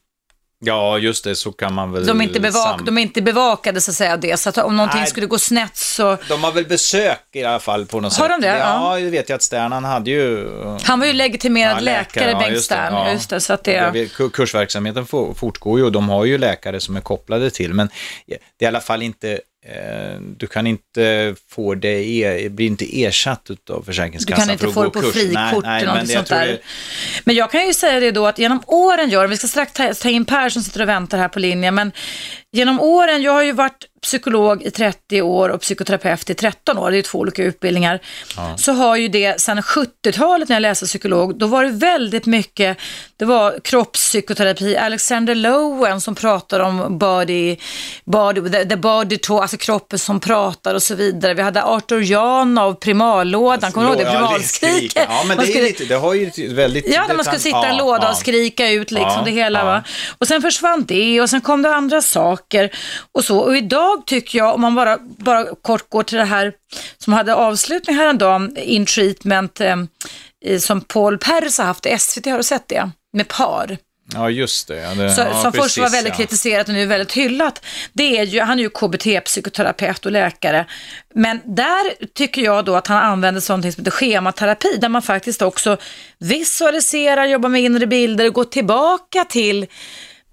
S3: Ja, just det, så kan man väl...
S2: De är inte, bevak de är inte bevakade så att säga det, så att om någonting
S3: Nej.
S2: skulle gå snett så...
S3: De har väl besök i alla fall på något
S2: Har
S3: sätt.
S2: de det?
S3: Ja, det vet jag att Sternan hade ju.
S2: Han var ju legitimerad
S3: Ja,
S2: läkare,
S3: ja,
S2: Bengt Stern,
S3: ja.
S2: just det, så att det...
S3: Vet, kur- Kursverksamheten for- fortgår ju och de har ju läkare som är kopplade till, men det är i alla fall inte, du kan inte få det, e- blir inte ersatt
S2: Du
S3: Försäkringskassan
S2: kan inte få det på
S3: kurs.
S2: frikort
S3: Nej, nej,
S2: eller något sånt där.
S3: det-
S2: Men jag kan ju säga det då att genom åren, Göran, vi ska strax ta, ta in Per som sitter och väntar här på linjen, men genom åren, jag har ju varit psykolog i 30 år och psykoterapeut i 13 år, det är två olika utbildningar, så har ju det sedan 70-talet när jag läste psykolog, då var det väldigt mycket, det var kroppspsykoterapi, Alexander Lowen som pratar om body, body the, the body talk, alltså kroppen som pratar och så vidare. Vi hade Arthur Janov, primalådan, kommer du ihåg det?
S3: Ja,
S2: Primalskriket.
S3: Ja, men det, är
S2: skulle-
S3: lite, det har ju väldigt...
S2: Ja, när man skulle sitta i en
S3: ja,
S2: låda
S3: ja.
S2: och skrika ut liksom
S3: Ja,
S2: det hela.
S3: ja.
S2: Va? Och sen försvann det och sen kom det andra saker och så. Och idag tycker jag, om man bara, bara kort går till det här som hade avslutning häromdagen, In Treatment, eh, eh, som Paul Pers har haft i SVT, har du sett det? Med par.
S3: Ja, just det. Det
S2: Så,
S3: ja,
S2: som först var
S3: precis,
S2: väldigt
S3: ja.
S2: kritiserat och nu är väldigt hyllat. Det är ju, han är ju KBT-psykoterapeut och läkare. Men där tycker jag då att han använder sånt som heter schematerapi, där man faktiskt också visualiserar, jobbar med inre bilder och går tillbaka till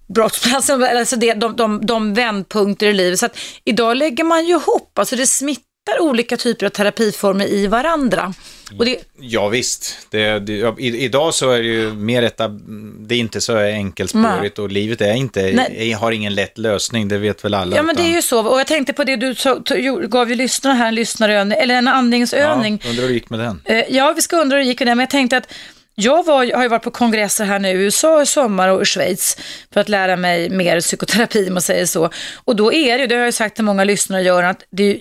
S2: brottsplatsen, alltså det, de, de, de vändpunkter i livet. Så att idag lägger man ju ihop, alltså det smittar olika typer av terapiformer i varandra. Och det,
S3: Ja, visst. Det, det, i, idag så är det ju mer etab, det är inte så enkelspårigt och livet är inte,
S2: Nej.
S3: har ingen lätt lösning, det vet väl alla.
S2: Ja men det är
S3: utan-
S2: ju så, och jag tänkte på det du så, gav ju lyssnarna här en lyssnarövning, eller en andningsövning.
S3: Ja, undrar hur det gick med den.
S2: Eh, Ja, vi ska undra hur det gick med det, men jag tänkte att jag var, har ju varit på kongresser här nu i USA i sommar och i Schweiz för att lära mig mer psykoterapi om man säger så. Och då är det, ju, det har jag ju sagt till många lyssnare Göran, att det är ju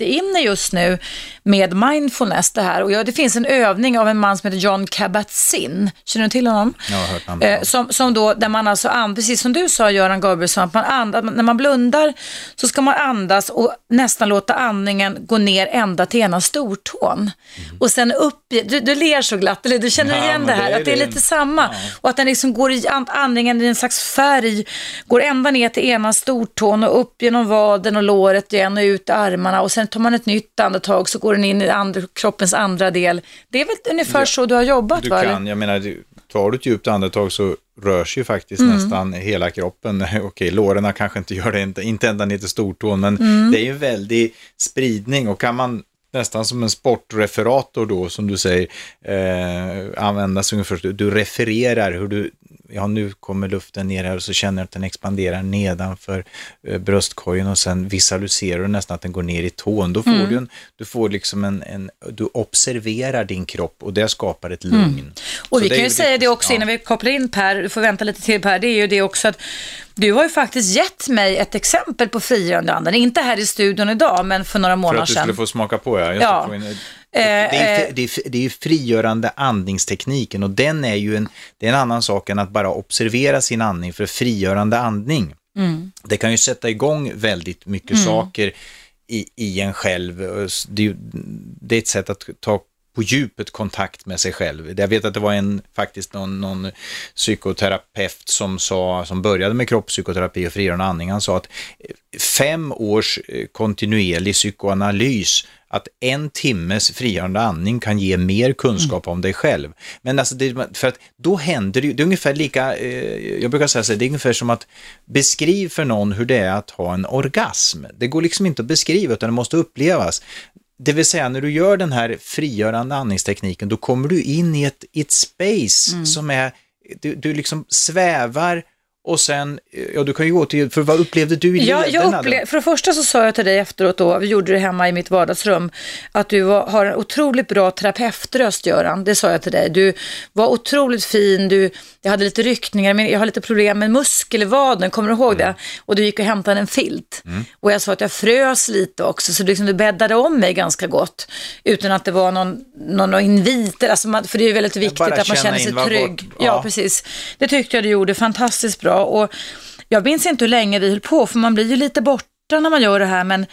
S2: jätteinne just nu med mindfulness det här. Och ja, det finns en övning av en man som heter John Kabat-Zinn. Känner du till honom?
S3: Jag har hört namnet.
S2: Eh, som, som då, där man alltså, and, precis som du sa Göran Gabrielsson, att man andas, när man blundar så ska man andas och nästan låta andningen gå ner ända till ena stortån. Och sen upp, du, du ler så glatt, eller du känner
S3: Ja,
S2: igen det här,
S3: det
S2: att det är lite samma. Och att den liksom går i, and- andningen i en slags färg, går ända ner till ena stortån och upp genom vaden och låret igen och ut armarna och sen tar man ett nytt andetag så går den in i andra, kroppens andra del. Det är väl ungefär så du har jobbat
S3: Du
S2: va?
S3: kan, jag menar, du- tar du ett djupt andetag så rör sig ju faktiskt
S2: Mm.
S3: nästan hela kroppen. [LAUGHS] Okej, låren kanske inte gör det, inte, inte ända ner till stortån, men
S2: Mm.
S3: det är ju en väldig spridning och kan man nästan som en sportreferator då, som du säger, eh, användas ungefär, du refererar hur du, ja nu kommer luften ner här och så känner du att den expanderar nedanför eh, bröstkorgen och sen visualiserar du nästan att den går ner i tån. Då får
S2: Mm.
S3: du en, du får liksom en, en, du observerar din kropp och det skapar ett lugn.
S2: Och
S3: Så
S2: vi kan ju säga det också
S3: Ja.
S2: innan vi kopplar in Per, du får vänta lite till Per, det är ju det också att du har ju faktiskt gett mig ett exempel på frigörande anden, inte här i studion idag, men för några
S3: För
S2: månader
S3: att du
S2: sedan.
S3: skulle få smaka på, ja.
S2: Ja.
S3: Det,
S2: Eh,
S3: är,
S2: eh,
S3: det, är, det är ju frigörande andningstekniken och den är ju en, det är en annan sak än att bara observera sin andning, för frigörande andning,
S2: Mm.
S3: det kan ju sätta igång väldigt mycket saker i, i en själv. Det det är ett sätt att ta på djupet kontakt med sig själv. Jag vet att det var en, faktiskt någon, någon psykoterapeut som, sa, som började med kroppspsykoterapi och frigörande andning. Han sa att fem års eh, kontinuerlig psykoanalys, att en timmes frigörande andning kan ge mer kunskap om dig själv. Men alltså, det, för att då händer det ju, det är ungefär lika, eh, jag brukar säga så här, det är ungefär som att beskriv för någon hur det är att ha en orgasm. Det går liksom inte att beskriva utan det måste upplevas. Det vill säga när du gör den här frigörande andningstekniken då kommer du in i ett, ett space som är, du, du liksom svävar och sen, ja du kan ju gå till, för vad upplevde du i
S2: Ja, jag upple- för det första så sa jag till dig efteråt då, vi gjorde det hemma i mitt vardagsrum, att du var, har en otroligt bra terapeutröst Göran, det sa jag till dig. Du var otroligt fin, du, jag hade lite ryckningar, men jag har lite problem med muskelvaden, kommer du ihåg det? Och du gick och hämtade en filt. Och jag sa att jag frös lite också, så liksom du bäddade om mig ganska gott, utan att det var någon, någon, någon inviter, alltså man, för det är ju väldigt viktigt att man känner sig trygg. Ja.
S3: ja.
S2: precis. Det tyckte jag du gjorde fantastiskt bra. Och jag minns inte hur länge vi höll på, för man blir ju lite borta när man gör det här, men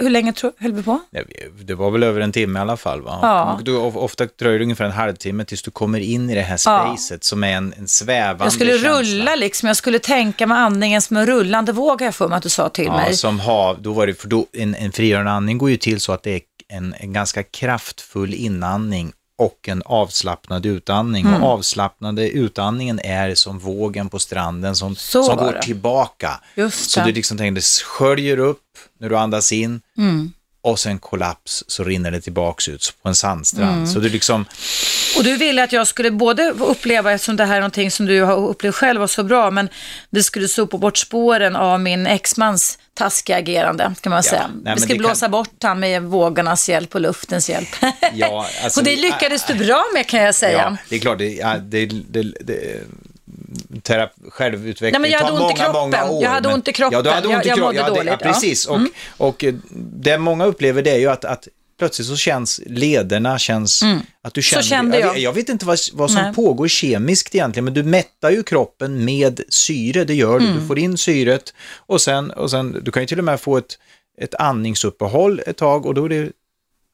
S2: hur länge tro, höll vi på?
S3: Ja, Det var väl över en timme i alla fall va?
S2: Ja.
S3: Du, of- ofta dröjer det ungefär en halvtimme tills du kommer in i det här
S2: Ja.
S3: spacet som är en, en svävande
S2: Jag skulle
S3: känsla.
S2: rulla liksom, jag skulle tänka med andningen som en rullande våg, jag för mig att du sa till
S3: Ja,
S2: mig.
S3: som hav, då var det, för då, en, en frigörande andning går ju till så att det är en, en ganska kraftfull inandning och en avslappnad utandning.
S2: Mm.
S3: Och avslappnade utandningen är som vågen på stranden som,
S2: Så
S3: som går
S2: det.
S3: tillbaka.
S2: Just
S3: Så du liksom tänker, det sköljer upp när du andas in
S2: Mm.
S3: Och sen kollaps så rinner det tillbaks ut på en sandstrand.
S2: Mm.
S3: Så du liksom,
S2: Och du ville att jag skulle både uppleva, eftersom det här är någonting som du har upplevt själv var så bra, men det skulle sopa bort spåren av min exmans taskiga agerande, kan man säga.
S3: men
S2: Vi skulle blåsa
S3: kan-
S2: bort han med vågornas hjälp och luftens hjälp.
S3: Ja, alltså- [LAUGHS]
S2: och det lyckades du bra med kan jag säga.
S3: ja, det är klart, det, ja, det, det, det terapi, självutveckling
S2: Nej, men jag hade ont i kroppen.
S3: år.
S2: Jag hade ont i kroppen.
S3: Ja, du hade ont
S2: Jag-
S3: i
S2: jag
S3: kroppen.
S2: mådde
S3: Ja, det,
S2: dåligt,
S3: ja, precis.
S2: Mm.
S3: Och, och eh, det många upplever det är ju att, att plötsligt så känns lederna, känns att du känner...
S2: kände jag.
S3: jag vet inte vad, vad som
S2: Nej.
S3: pågår kemiskt egentligen, men du mättar ju kroppen med syre, det gör du.
S2: Mm.
S3: Du får in syret och sen, och sen, du kan ju till och med få ett, ett andningsuppehåll ett tag och då är det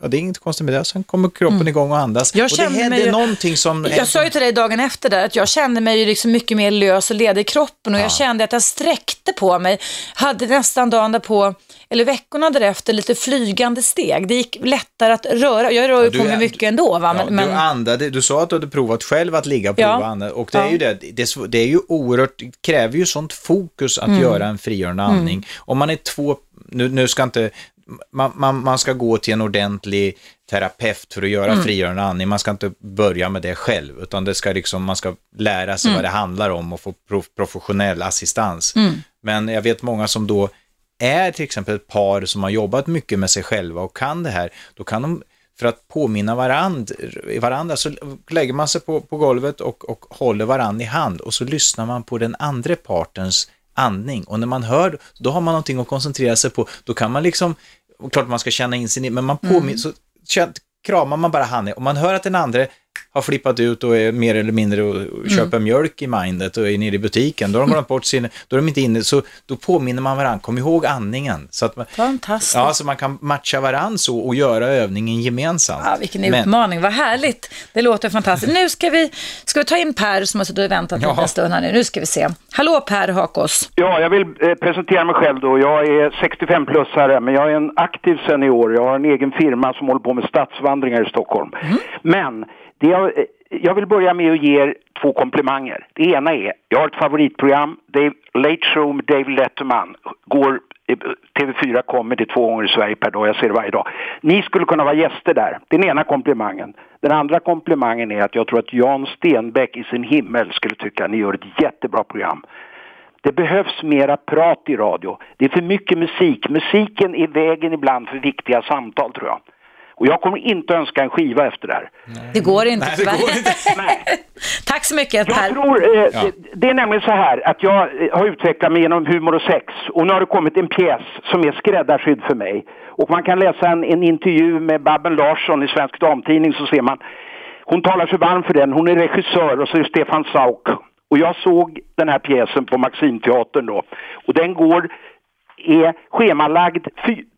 S3: Ja, det är inget konstigt med det. Sen kommer kroppen igång och andas.
S2: Mm. Jag
S3: och det händer
S2: ju-
S3: någonting som...
S2: Jag sa ju till dig dagen efter där att jag kände mig ju liksom mycket mer lös och ledig i kroppen och jag kände att jag sträckte på mig. Hade nästan dagen därpå, eller veckorna därefter, lite flygande steg. Det gick lättare att röra. Jag rör ju
S3: du
S2: på mig mycket ändå va.
S3: Ja,
S2: Men, men,
S3: Du andade, du sa att du hade provat själv att ligga och
S2: Ja.
S3: prova andning. Och det är
S2: Ja.
S3: ju det, det, det är ju oerhört, det kräver ju sånt fokus att
S2: Mm.
S3: göra en frigörande andning. Om man är två, nu, nu ska inte, man, man, man ska gå till en ordentlig terapeut för att göra
S2: Mm.
S3: frigörande andning. Man ska inte börja med det själv, utan det ska liksom, man ska lära
S2: Mm.
S3: sig vad det handlar om och få prof, professionell assistans. Men jag vet många som då är till exempel ett par som har jobbat mycket med sig själva och kan det här, då kan de för att påminna varand, varandra så lägger man sig på, på golvet och, och håller varandra i hand och så lyssnar man på den andra partens andning och när man hör, då har man någonting att koncentrera sig på, då kan man liksom, och klart man ska känna in sin, men man påminner, så känn, kramar man bara handen och man hör att den andra har flippat ut och är mer eller mindre och och köper mjölk i mindet och är nere i butiken, då har de glömt bort sin, då är de inte inne, så då påminner man varandra, kom ihåg andningen. Så att man,
S2: Fantastiskt.
S3: Ja, så man kan matcha varandra så och göra övningen gemensamt.
S2: Ja, vilken
S3: Men-
S2: utmaning, vad härligt. Det låter fantastiskt. Nu ska vi, ska vi ta in Per som har suttit och väntat
S3: Ja.
S2: en stund här nu. Nu ska vi se. Hallå Per Hakos.
S9: Ja, jag vill eh, presentera mig själv då. Jag är 65-plussare, men jag är en aktiv senior. Jag har en egen firma som håller på med stadsvandringar i Stockholm. Men det jag, jag vill börja med att ge er två komplimanger. Det ena är, jag har ett favoritprogram, Dave, Late Show med David Letterman. Går, eh, TV4 kommer det två gånger i Sverige per dag, jag ser det varje dag. Ni skulle kunna vara gäster där. Den ena komplimangen. Den andra komplimangen är att jag tror att Jan Stenbeck i sin himmel skulle tycka att ni gör ett jättebra program. Det behövs mera prat i radio. Det är för mycket musik. Musiken är vägen ibland för viktiga samtal tror jag. Och jag kommer inte önska en skiva efter det här.
S2: Det går inte
S3: Nej, det går inte. [LAUGHS]
S2: Tack så mycket
S9: Jag
S2: Per.
S9: tror, eh,
S3: Ja.
S9: det, är nämligen så här att jag eh, har utvecklat mig genom humor och sex och nu har det kommit en pjäs som är skräddarsydd för mig. Och man kan läsa en, en intervju med Babben Larsson i Svensk Damtidning så ser man hon talar sig varm för den, hon är regissör och så är Stefan Sauk. Och jag såg den här pjäsen på Maximteatern då och den går är schemalagd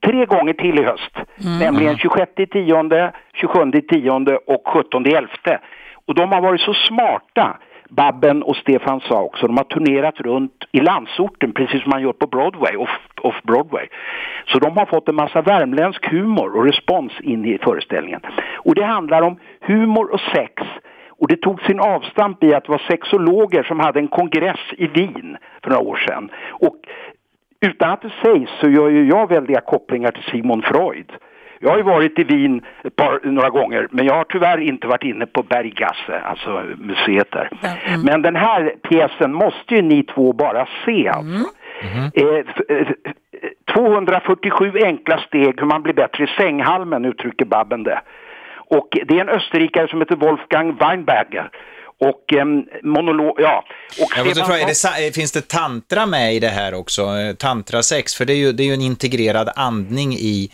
S9: tre gånger till i höst. Nämligen 26 tionde, 27 tionde och 17 elfte. Och de har varit så smarta, Babben och Stefan Sauk, så de har turnerat runt i landsorten precis som man gör på Broadway, off, off Broadway. Så de har fått en massa värmländsk humor och respons in i föreställningen. Och det handlar om humor och sex och det tog sin avstamp i att det var sexologer som hade en kongress i Wien för några år sedan. Och utan att det sägs så gör ju jag väldiga kopplingar till Sigmund Freud. Jag har ju varit i Wien par, några gånger, men jag har tyvärr inte varit inne på Berggasse, alltså museet där.
S2: Mm.
S9: Men den här pjäsen måste ju ni två bara se alltså. Eh, f- eh, 247 enkla steg hur man blir bättre i sänghalmen uttrycker Babben det. Och det är en österrikare som heter Wolfgang Weinberger. Och eh, monolog, ja. Och
S3: Jag
S9: Stefan
S3: fråga, det, finns det tantra med i det här också? Eh, Tantrasex? För det är ju, det är ju en integrerad andning i,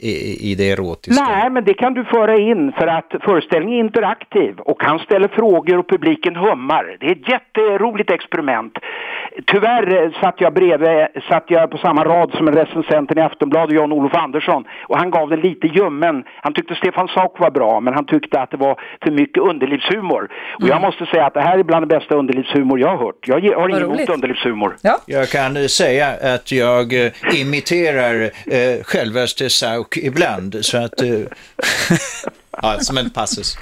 S3: i, i det erotiska.
S9: Nej, men det kan du föra in för att föreställningen är interaktiv och han ställer frågor och publiken hummar. Det är ett jätteroligt experiment. Tyvärr eh, satt jag bredvid, satt jag på samma rad som en recensenten i Aftonbladet, Jan-Olof Andersson, och han gav den lite ljummen. Han tyckte Stefan Sauk var bra, men han tyckte att det var för mycket underlivshumor. Och jag måste säga att det här är bland det bästa underlivshumor jag har hört. Jag har inget emot underlivshumor.
S3: Jag kan eh, säga att jag eh, imiterar eh, självaste Sauk ibland, så att... Eh, [LAUGHS] ja, som en passus.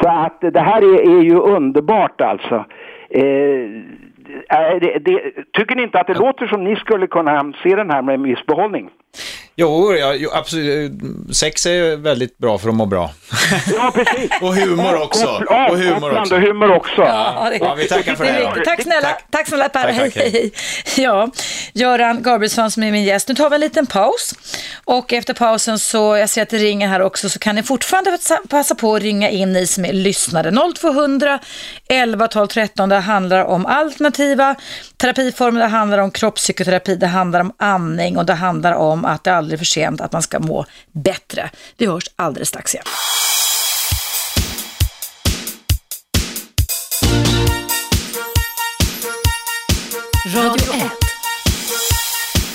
S9: Så att det här är, är ju underbart alltså. Eh, det, det, tycker ni inte att det låter som ni skulle kunna se den här med en viss behållning?
S3: Jo, ja, jo, absolut. Sex är väldigt bra för att må bra.
S9: Ja, precis. [LAUGHS]
S3: Och humor också. Och humor också.
S9: och humor också.
S2: Ja, det,
S3: Ja, vi tackar för
S2: det
S3: det då.
S2: Tack snälla, tack, snälla Per.
S3: Tack,
S2: hej,
S3: tack, hej.
S2: hej. Ja, Göran Gabrielsson som är min gäst. Nu tar vi en liten paus. Och efter pausen så, jag ser att det ringer här också, så kan ni fortfarande passa- passa på att ringa in ni som är lyssnare. 0200 11 12 13. Det handlar om alternativa terapiformer, det handlar om kroppspsykoterapi, det handlar om andning och det handlar om att det aldrig är för sent att man ska må bättre. Vi hörs alldeles strax igen.
S1: Radio 1.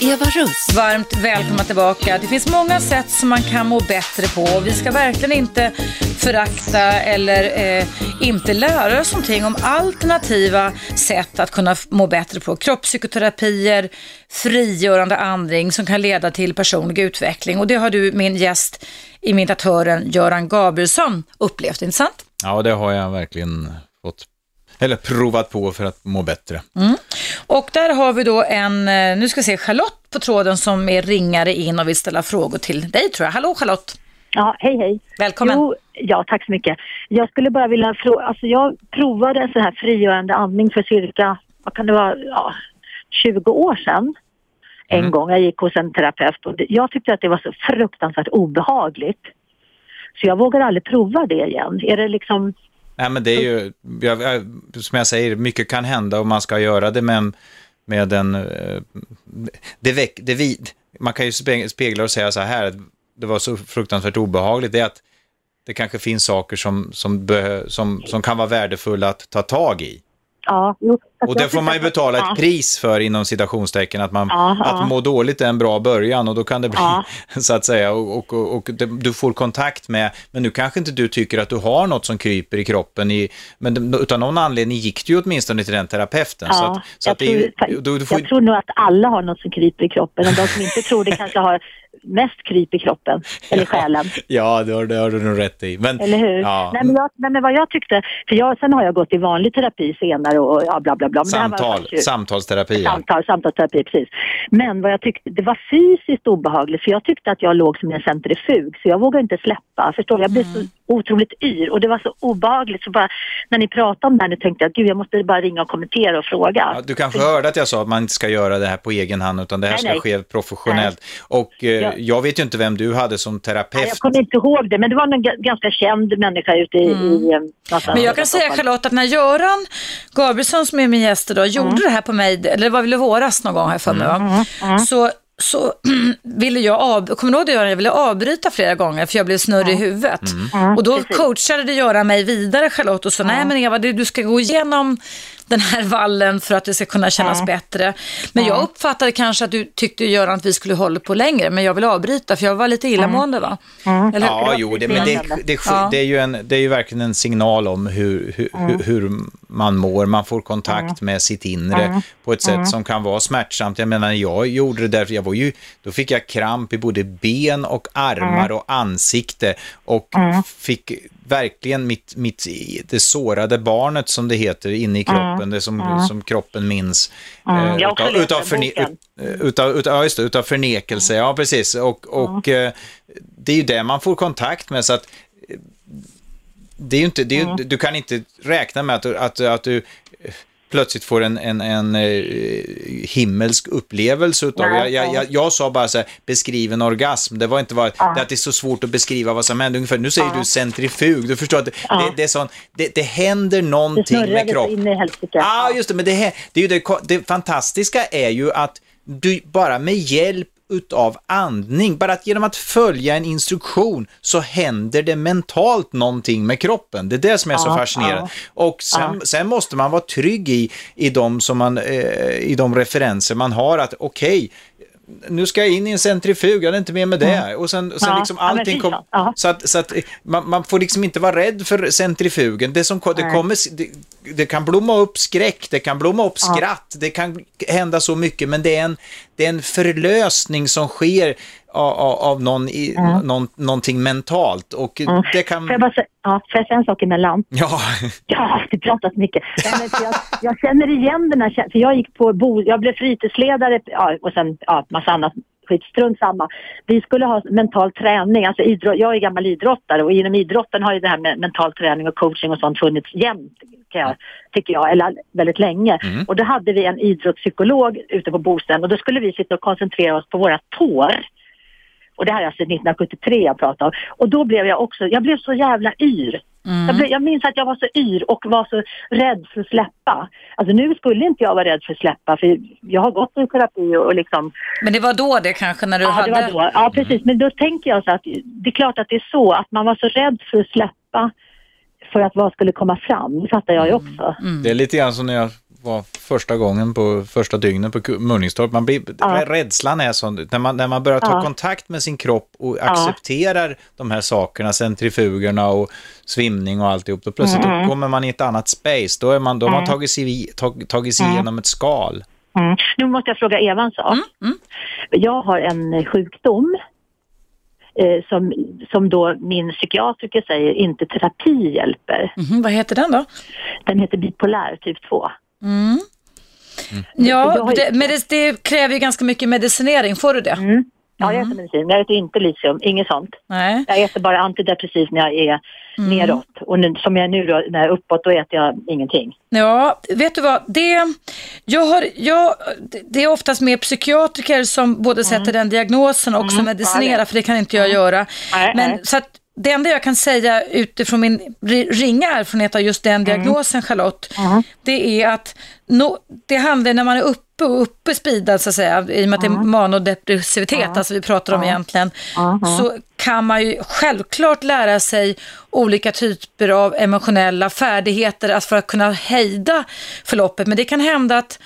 S1: Eva Russ.
S2: Varmt välkomna tillbaka. Det finns många sätt som man kan må bättre på. Vi ska verkligen inte förakta eller eh, inte lära oss någonting om alternativa sätt att kunna må bättre på. Kroppspsykoterapier, frigörande andning som kan leda till personlig utveckling. Och det har du, min gäst, imitatören Göran Gabrielsson, upplevt, inte sant?
S3: Ja, det har jag verkligen fått, eller provat på för att må bättre.
S2: Och där har vi då en, eh, nu ska vi se, Charlotte på tråden som är ringare in och vill ställa frågor till dig tror jag. Hallå Charlotte!
S10: Ja, hej hej.
S2: Välkommen.
S10: Jo, ja, tack så mycket. Jag skulle bara vilja fråga, alltså jag provade en sån här frigörande andning för cirka, vad kan det vara, ja, 20 år sedan. En gång, jag gick hos en terapeut och det, jag tyckte att det var så fruktansvärt obehagligt. Så jag vågar aldrig prova det igen. Är det liksom,
S3: Nej, men det är ju, jag, jag, som jag säger, mycket kan hända och man ska göra det med, med en... eh, Det väck, det vi, man kan ju spe- spegla och säga så här, det var så fruktansvärt obehagligt, det är att det kanske finns saker som, som, som, som kan vara värdefulla att ta tag i.
S10: ja, jo.
S3: Och det får man ju betala ett pris för inom citationstecken, att, man,
S10: Ja, ja.
S3: att må dåligt är en bra början och då kan det bli, [LAUGHS] så att säga, och, och, och, och det, du får kontakt med, men nu kanske inte du tycker att du har något som kryper i kroppen, i, men utan någon anledning gick du ju åtminstone till den terapeuten. så
S10: Ja,
S3: att, så
S10: jag,
S3: att det
S10: tror,
S3: du, du får,
S10: jag tror nog att alla har något som kryper i kroppen och de som inte tror det kanske har mest kryp i kroppen, eller själen.
S3: Ja, det har, det har du nog rätt i. Men,
S10: Eller hur?
S3: Ja,
S10: Nej, men jag, nej, men vad jag tyckte, för jag, sen har jag gått i vanlig terapi senare och ja, bla bla bla. Var
S3: samtal,
S10: faktiskt-
S3: samtalsterapi. ja.
S10: Samtal, samtalsterapi, precis. Men vad jag tyckte, det var fysiskt obehagligt för jag tyckte att jag låg som en centrifug så jag vågade inte släppa. Förstår du? Jag blev så otroligt yr och det var så obehagligt så bara när ni pratade om det här nu tänkte jag gud jag måste bara ringa och kommentera och fråga.
S3: Ja, du kanske hörde att jag sa att man inte ska göra det här på egen hand, utan det här
S10: Nej,
S3: ska
S10: nej.
S3: ske professionellt. Och eh,
S10: Ja.
S3: jag vet ju inte vem du hade som
S10: Nej,
S3: terapeut.
S10: jag kommer inte ihåg det men det var en ga- ganska känd människa ute i, i eh,
S2: Men jag kan säga. Charlotte att när Göran Gabrielsson som är min gäst idag gjorde det här på mig, eller det var väl i våras någon gång jag för mig va? Så, så [CLEARS THROAT] ville jag, av, kommer du ihåg det Göran, jag ville avbryta flera gånger för jag blev snurrig i huvudet. Och då coachade Göran mig vidare Charlotte och sa, nej men Eva du, du ska gå igenom den här vallen för att det ska kunna kännas bättre. Men jag uppfattade kanske att du tyckte Göran att vi skulle hålla på längre, men jag vill avbryta för jag var lite illamående va? Eller,
S3: Ja, jo, det, men det, det,
S2: Ja.
S3: det, är ju en, det är ju verkligen en signal om hur, hur, hur, hur man mår, man får kontakt med sitt inre på ett sätt som kan vara smärtsamt. Jag menar, jag gjorde det därför jag var ju, då fick jag kramp i både ben och armar och ansikte och fick verkligen mitt, mitt, det sårade barnet som det heter inne i kroppen, det som, som kroppen minns. eh, utav, utav, förne, utav, utav, ja, just det, utav förnekelse, ja precis. Och, och eh, det är ju det man får kontakt med så att eh, det är ju inte, det är, du kan inte räkna med att, att, att du eh, plötsligt får en, en, en eh, himmelsk upplevelse utav, jag, jag,
S10: ja.
S3: jag, jag sa bara så här, beskriv en orgasm, det var inte bara, det att det är så svårt att beskriva vad som händer, ungefär, nu säger du centrifug, du förstår att det, det, det är sån, det, det händer
S10: Det
S3: någonting med
S10: snurrade så
S3: kroppen.
S10: in i.
S3: Ja, just det, men det, det, är ju det, det fantastiska är ju att du bara med hjälp utav andning, bara att genom att följa en instruktion så händer det mentalt någonting med kroppen. Det är det som är så
S10: Ja,
S3: fascinerande. Och sen, sen måste man vara trygg i, i, de som man, eh, i de referenser man har att okej, nu ska jag in i en centrifug, jag är inte med med det. Och sen, sen
S10: Ja,
S3: liksom
S10: ja,
S3: allting kom.
S10: Ja.
S3: så att, så att eh, man, man får liksom inte vara rädd för centrifugen. Det, som, det, kommer, det, det kan blomma upp skräck, det kan blomma upp skratt, det kan hända så mycket, men det är en, det är en förlösning som sker av, av, någon, i, någon, någonting mentalt. Och det kan...
S10: Får jag bara säga, ja, får jag säga en sak emellan?
S3: Ja, [LAUGHS]
S10: Jag har alltid pratat mycket. Jag, jag känner igen den här för jag gick på bo, jag blev fritidsledare ja, och sen ja, massa annat skit, strunt samma. Vi skulle ha mental träning, alltså idrott, jag är gammal idrottare och inom idrotten har ju det här med mental träning och coaching och sånt funnits jämt, kan jag, tycker jag, eller väldigt länge. Och då hade vi en idrottspsykolog ute på Bosten och då skulle vi sitta och koncentrera oss på våra tår. Och det här är alltså 1973 jag pratar om. Och då blev jag också, jag blev så jävla yr. Jag, blev, jag minns att jag var så yr och var så rädd för att släppa. Alltså nu skulle inte jag vara rädd för att släppa för jag har gått i terapi och, och liksom
S2: Men det var då det kanske när du
S10: Ja,
S2: hade...
S10: det var då. Ja, precis. Men då tänker jag så att det är klart att det är så att man var så rädd för att släppa för att vad skulle komma fram. Det fattar jag ju också.
S3: det är lite grann som när jag var första gången på första dygnet på Munningstorp. Man blir,
S10: Ja.
S3: Rädslan är sån, när man, när man börjar ta
S10: Ja.
S3: kontakt med sin kropp och accepterar de här sakerna, centrifugerna och svimning och alltihop, då plötsligt
S10: Mm.
S3: då kommer man i ett annat space. Då, är man, då har man tagit sig, tag, tagit sig igenom ett skal.
S10: Mm. Nu måste jag fråga Eva en sak. Jag har en eh, sjukdom eh, som, som då min psykiatriker säger inte terapi hjälper.
S2: Mhm, vad heter den då?
S10: Den heter bipolär typ 2.
S2: Ja,
S10: Jag har-
S2: det, men det, kräver ju ganska mycket medicinering. Får du det?
S10: Mm. Ja, jag äter medicin. Jag äter inte litium, inget sånt.
S2: Nej.
S10: Jag äter bara antidepressivt när jag är neråt. Och nu, som jag är nu då, när jag är uppåt, då äter jag ingenting.
S2: Ja, vet du vad? Det, jag har, jag, det är oftast mer psykiatriker som både sätter den diagnosen och också medicinerar, för det kan inte jag göra.
S10: Nej,
S2: Men
S10: nej.
S2: så att det enda jag kan säga utifrån min ri- ringa erfarenhet av just den diagnosen, Charlotte, det är att no, det handlar när man är uppe och uppe speedad så att säga, i och med att det är manodepressivitet, alltså vi pratar om egentligen, så kan man ju självklart lära sig olika typer av emotionella färdigheter alltså för att kunna hejda förloppet. Men det kan hända att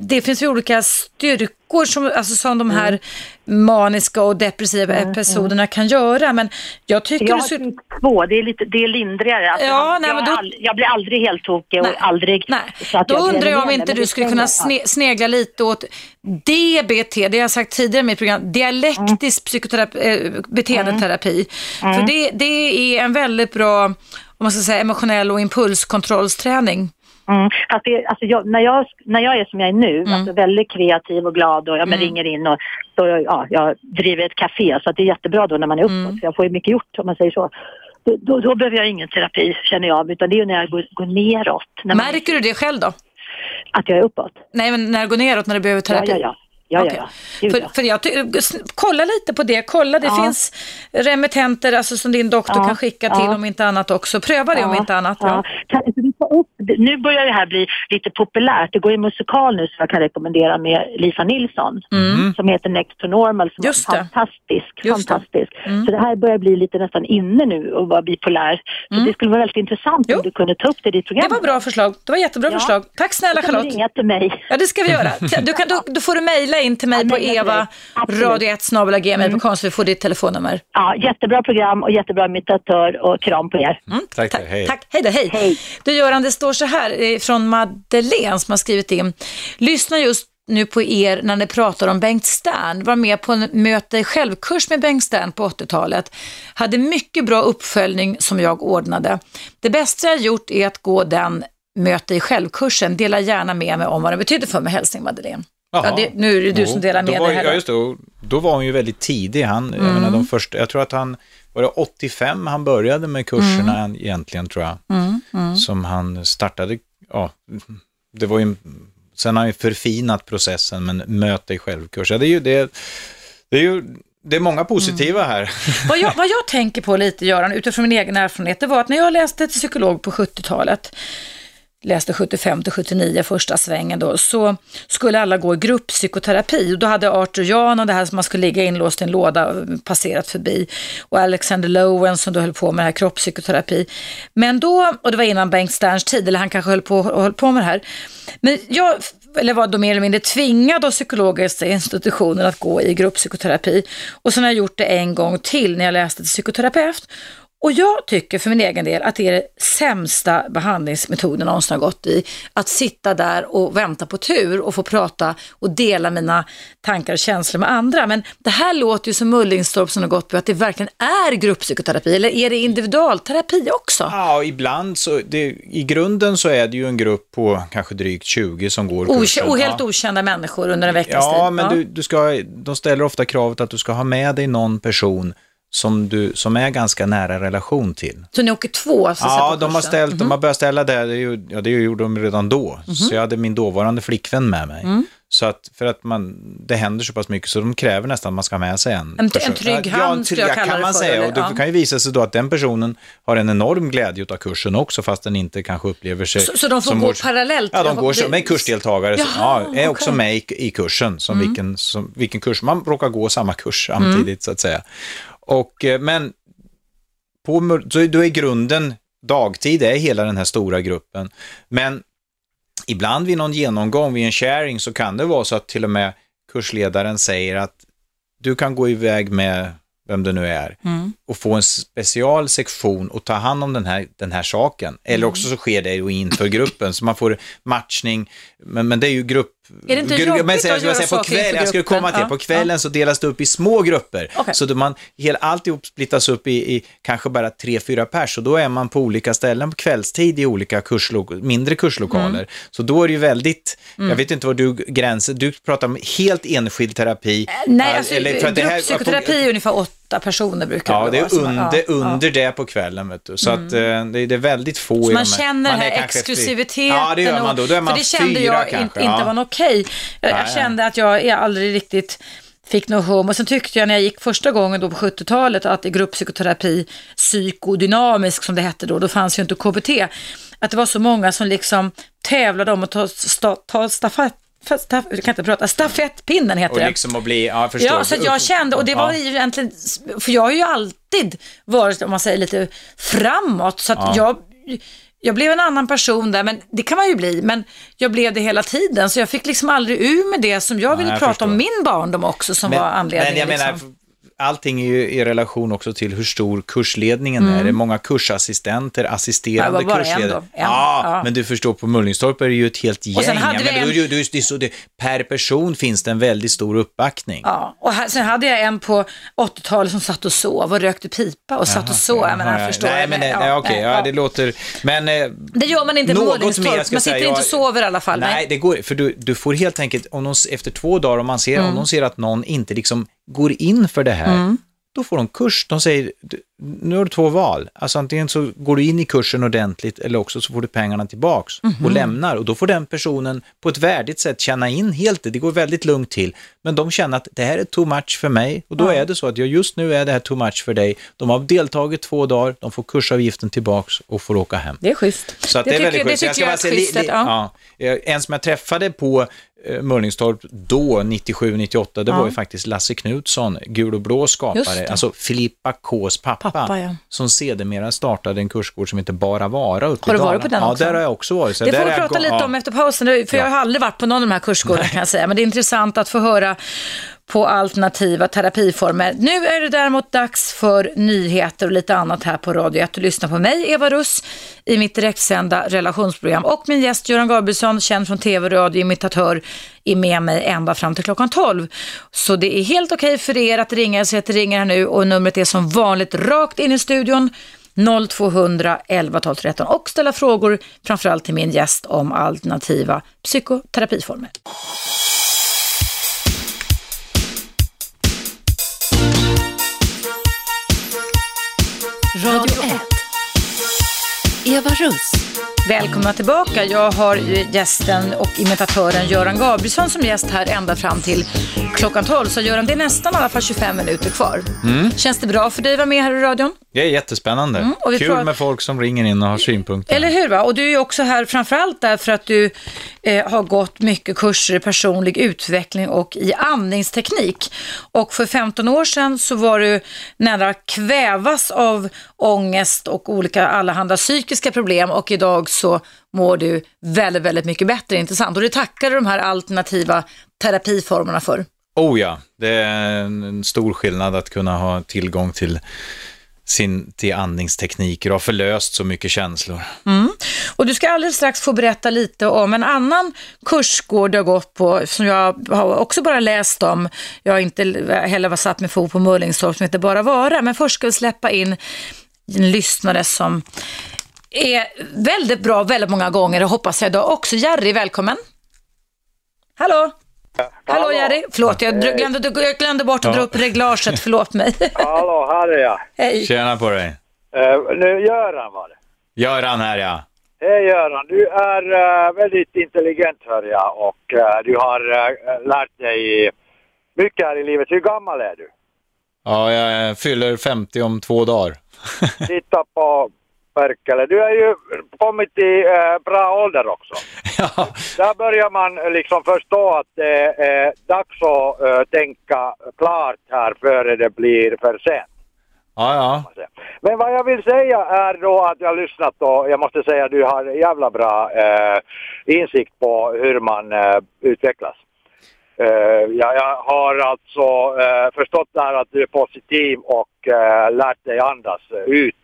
S2: det finns ju olika styrkor som, alltså som de här maniska och depressiva episoderna kan göra. Men jag tycker
S10: Jag har
S2: skulle...
S10: typ 2, det är, lite, det är lindrigare. Alltså,
S2: Ja,
S10: jag,
S2: nej, men då-
S10: jag blir aldrig helt tokig och aldrig...
S2: Nej,
S10: så att
S2: då
S10: jag
S2: undrar jag om inte du skulle kunna
S10: jag.
S2: sne, snegla lite åt DBT, det har jag sagt tidigare i mitt program, dialektisk psykoterapi, äh, beteendeterapi. För det, det är en väldigt bra, om man ska säga emotionell och impulskontrollsträning.
S10: Mm. Fast det, alltså jag, när, jag, när jag är som jag är nu,
S2: Mm.
S10: alltså väldigt kreativ och glad och ja, men ringer in och så, ja, jag driver ett café så det är jättebra då när man är uppåt.
S2: Mm.
S10: För jag får ju mycket gjort om man säger så. Då, då, då behöver jag ingen terapi känner jag, utan det är ju när jag går, går neråt. När man,
S2: Märker du det själv då?
S10: Att jag är uppåt.
S2: Nej, men när du går neråt, när du behöver terapi?
S10: ja, ja. Ja, Ja, ja. Gud,
S2: För,
S10: ja.
S2: för jag kolla lite på det, kolla det
S10: Ja.
S2: finns remittenter alltså som din doktor
S10: Ja,
S2: kan skicka
S10: ja.
S2: till om inte annat också. Pröva det om inte annat. Ja.
S10: Kan du ta upp, nu börjar det här bli lite populärt. Det går en musikal nu som jag kan rekommendera med Lisa Nilsson som heter Next to Normal som
S2: Mm. Just det.
S10: fantastisk.
S2: Just det.
S10: fantastisk.
S2: Mm.
S10: Så det här börjar bli lite nästan inne nu att vara bipolär. Så det skulle vara väldigt intressant
S2: Jo.
S10: om du kunde ta upp det i ditt program.
S2: Det var bra förslag. Det var jättebra
S10: Ja.
S2: förslag. Tack snälla
S10: kan du
S2: Charlotte.
S10: ringa till mig.
S2: Ja, det ska vi göra. [LAUGHS] Du, kan, då, då får du mejla mejla in till mig
S10: Ja,
S2: på eva radio 1 gmail.com så vi får ditt telefonnummer.
S10: Ja, jättebra program och jättebra imitatör och kram på er.
S3: Tack,
S2: Tack,
S3: hej.
S2: tack. Hej då, hej.
S10: Hej.
S2: Du Göran, det står så här eh, från Madeleine som har skrivit in. Lyssna just nu på er när ni pratar om Bengt Stern. Var med på en möte dig självkurs med Bengt Stern på 80-talet. Hade mycket bra uppföljning som jag ordnade. Det bästa jag gjort är att gå den möte i självkursen. Dela gärna med mig om vad det betyder för mig. Hälsning Madeleine. Ja, det, nu är det du som delar med
S3: var,
S2: dig här.
S3: Ja, just det. Då var hon ju väldigt tidig. Han, jag, menar, de första, jag tror att han, var det 85 han började med kurserna egentligen tror jag. Som han startade, ja, det var ju, sen har han ju förfinat processen, men möte i självkurs. Ja, det är ju, det, det är ju, det är många positiva här.
S2: Vad jag, vad jag [LAUGHS] tänker på lite, Göran, utifrån min egen erfarenhet, det var att när jag läste till psykolog på 70-talet, läste 75 till 79 första svängen då, så skulle alla gå i grupppsykoterapi. Och då hade Arthur Jan och det här som man skulle ligga inlåst i en låda passerat förbi. Och Alexander Lowen som då höll på med det här kroppspsykoterapi. Men då, och det var innan Bengt Sterns tid, eller han kanske höll på, höll på med det här. Men jag, eller var då mer eller mindre tvingad av psykologiska institutioner att gå i grupppsykoterapi. Och sen har jag gjort det en gång till när jag läste till psykoterapeut. Och jag tycker för min egen del att det är det sämsta behandlingsmetoden jag någonsin har gått i. Att sitta där och vänta på tur och få prata och dela mina tankar och känslor med andra. Men det här låter ju som Mullingstorp som har gått på att det verkligen är grupppsykoterapi. Eller är det individualterapi också?
S3: Ja, ibland så, det, i grunden så är det ju en grupp på kanske drygt 20 som går
S2: Okä-
S3: kursen.
S2: och helt
S3: ja.
S2: okända människor under en veckas tid.
S3: Ja, men Du, du ska, de ställer ofta kravet att du ska ha med dig någon person som du som är ganska nära relation till.
S2: Så ni åker två? Så
S3: Ja, de har, ställt, de har börjat ställa det, det, ja, det gjorde de redan då. Så jag hade min dåvarande flickvän med mig. Så att, för att man, det händer så pass mycket så de kräver nästan att man ska ha med sig en.
S2: En-
S3: person.
S2: en trygg
S3: Ja,
S2: hand
S3: en
S2: skulle jag
S3: trygg-
S2: kalla
S3: kan man
S2: för,
S3: säga.
S2: eller?
S3: Och det
S2: Ja.
S3: kan ju visa sig då att den personen har en enorm glädje av kursen också, fast den inte kanske upplever sig
S2: Så, så de får
S3: som
S2: gå
S3: vår-
S2: parallellt?
S3: Ja, de går som, med kursdeltagare,
S2: Jaha,
S3: ja, är också
S2: okej.
S3: med i, i kursen, som, vilken, som vilken kurs, man råkar gå samma kurs samtidigt så att säga. Och, eh, men på, så då är grunden, dagtid är hela den här stora gruppen, men ibland vid någon genomgång, vid en sharing, så kan det vara så att till och med kursledaren säger att du kan gå iväg med vem det nu är, och få en special sektion och ta hand om den här, den här saken. Eller också så sker det ju inför gruppen, så man får matchning, men, men det är ju grupp...
S2: Är det inte jobbigt
S3: men,
S2: att
S3: jag skulle
S2: göra
S3: säga, på
S2: saker inför
S3: kväll, Jag skulle komma till,
S2: Ja,
S3: på kvällen så delas det upp i små grupper.
S2: Okej.
S3: Så då man, hela, alltihop splittas upp i, i kanske bara tre, fyra pers och då är man på olika ställen på kvällstid i olika kurslok, mindre kurslokaler.
S2: Mm.
S3: Så då är det ju väldigt, jag vet inte vad du gränser, du pratar om helt enskild terapi.
S2: Nej,
S3: Ja,
S2: alltså,
S3: eller för att det här-
S2: är ungefär åtta personer brukar
S3: Ja, det
S2: vara.
S3: är
S2: som-
S3: under,
S2: ja, ja.
S3: under det på kvällen, vet du. Så att eh, det, det är väldigt få
S2: Så man känner den
S3: är
S2: här exklusiviteten.
S3: Ja, det gör man då. Då är man
S2: för det kände
S3: fyra
S2: jag in,
S3: kanske.
S2: inte var okej. Jag, jag
S3: Nej,
S2: kände att jag, jag aldrig riktigt fick något hum. Och sen tyckte jag när jag gick första gången då på 70-talet att i grupppsykoterapi, psykodynamisk som det hette då, då fanns ju inte KBT, att det var så många som liksom tävlade om att ta, sta, ta stafett, staff, jag kan inte prata, stafettpinnen heter
S3: Och
S2: det.
S3: liksom att bli, ja, förstår.
S2: Ja, så att jag kände, och det var ju egentligen, för jag har ju alltid varit, om man säger lite framåt, så att jag, jag blev en annan person där, men det kan man ju bli, men jag blev det hela tiden, så jag fick liksom aldrig ur med det som jag ville
S3: jag
S2: prata
S3: förstår.
S2: om min barndom också, som var anledningen.
S3: Men jag menar,
S2: liksom.
S3: Allting är ju i relation också till hur stor kursledningen är. Det är många kursassistenter, assisterande
S2: Mm. Det var bara en
S3: kursledare.
S2: En,
S3: Ja,
S2: ja.
S3: men du förstår, på Mullingstorp är det ju ett helt gäng.
S2: sen hade en-
S3: per person finns det en väldigt stor uppbackning.
S2: Ja, och här, sen hade jag en på 80-talet som satt och sov och rökte pipa och satt och sov. Jag menar, förstår
S3: nej, men, nej,
S2: Ja,
S3: nej, okej,
S2: nej,
S3: ja,
S2: ja.
S3: det låter... Men... eh,
S2: Det gör man inte på Mullingstorp, man sitter
S3: säga,
S2: inte och sover i alla fall.
S3: Nej, det går för du, du får helt enkelt, om de, efter två dagar, om man ser,
S2: Mm.
S3: om de ser att någon inte liksom går in för det här, då får de kurs. De säger, "Du, nu har du två val. Alltså antingen så går du in i kursen ordentligt eller också så får du pengarna tillbaks
S2: Mhm.
S3: och lämnar. Och då får den personen på ett värdigt sätt känna in helt det. Det går väldigt lugnt till. Men de känner att det här är too much för mig. Och då är det så att jag just nu är det här too much för dig. De har deltagit två dagar, de får kursavgiften tillbaks och får åka hem.
S2: Det är schysst.
S3: Så att det, är väldigt
S2: det
S3: schysst. Jag
S2: tycker
S3: ska
S2: jag
S3: bara säga, li, li,
S2: ja.
S3: ja. En som jag träffade på eh, Mölningstorp då, 97-98, det
S2: Ja.
S3: var ju faktiskt Lasse Knutsson, gul och blå skapare, alltså Filippa Ks pappa,
S2: Pappa, ja.
S3: som sedermera startade en kursgård som heter Bara Vara uppe
S2: Har
S3: i
S2: du varit
S3: Dalarna.
S2: på den
S3: Ja,
S2: också?
S3: där har jag också varit. Så
S2: Det får vi prata lite
S3: ja.
S2: om efter pausen, för jag har aldrig varit på någon av de här kursgårdarna kan jag säga, men det är intressant att få höra på alternativa terapiformer. Nu är det däremot dags för nyheter och lite annat här på Radio 1. Du lyssnar på mig, Eva Russ, i mitt direktsända relationsprogram och min gäst Göran Gabrielsson, känd från tv och radio, imitatör, är med mig ända fram till klockan 12. Så det är helt okej för er att ringa, så att ringer här nu och numret är som vanligt rakt in i studion 0200 11 12 13 och ställa frågor framförallt till min gäst om alternativa psykoterapiformer.
S1: Radio 1. Eva Russ.
S2: Välkomna tillbaka. Jag har gästen och imitatören Göran Gabrielsson som gäst här ända fram till klockan 12. Så Göran, det är nästan i alla fall 25 minuter kvar. Känns det bra för dig att vara med här i radion?
S3: Det är jättespännande.
S2: Mm, och
S3: Kul
S2: pratar-
S3: med folk som ringer in och har synpunkter.
S2: Eller hur? Va? Och du är ju också här framförallt därför att du eh, har gått mycket kurser i personlig utveckling och i andningsteknik. Och för 15 år sedan så var du nära kvävas av ångest och olika allehanda psykiska problem och idag så mår du väldigt, väldigt mycket bättre, intressant. Och det tackar du de här alternativa terapiformerna för.
S3: Oh ja, det är en stor skillnad att kunna ha tillgång till sin till andningstekniker och har förlöst så mycket känslor. Mm.
S2: Och du ska alldeles strax få berätta lite om en annan kursgård du har gått på som jag har också bara läst om. Jag har inte heller varit satt med fot på Mullingstorp som heter Bara Vara. Men först ska vi släppa in en lyssnare som är väldigt bra väldigt många gånger och hoppas jag idag också. Jerry, välkommen. Hallå? Hallå Jerry, förlåt jag glömde, jag glömde bort att dra upp reglaget, förlåt mig. [LAUGHS]
S11: Hallå, här är jag.
S2: Hej.
S3: Tjena på dig.
S11: Uh, nu Göran var det.
S3: Göran här ja.
S11: Hej Göran, du är eh, väldigt intelligent hör jag och eh, du har lärt dig mycket här i livet. Hur gammal är du?
S3: Ja, jag fyller 50 om två dagar. [LAUGHS]
S11: Titta på Perkele. Du är ju kommit i eh, bra ålder också. [LAUGHS]
S3: ja.
S11: Där börjar man liksom förstå att det är dags att eh, tänka klart här före det blir för sent.
S3: Ja, ja.
S11: Men vad jag vill säga är då att jag har lyssnat och jag måste säga att du har jävla bra eh, insikt på hur man eh, utvecklas. Eh, jag, jag har alltså eh, förstått där att du är positiv och eh, lärt dig andas ut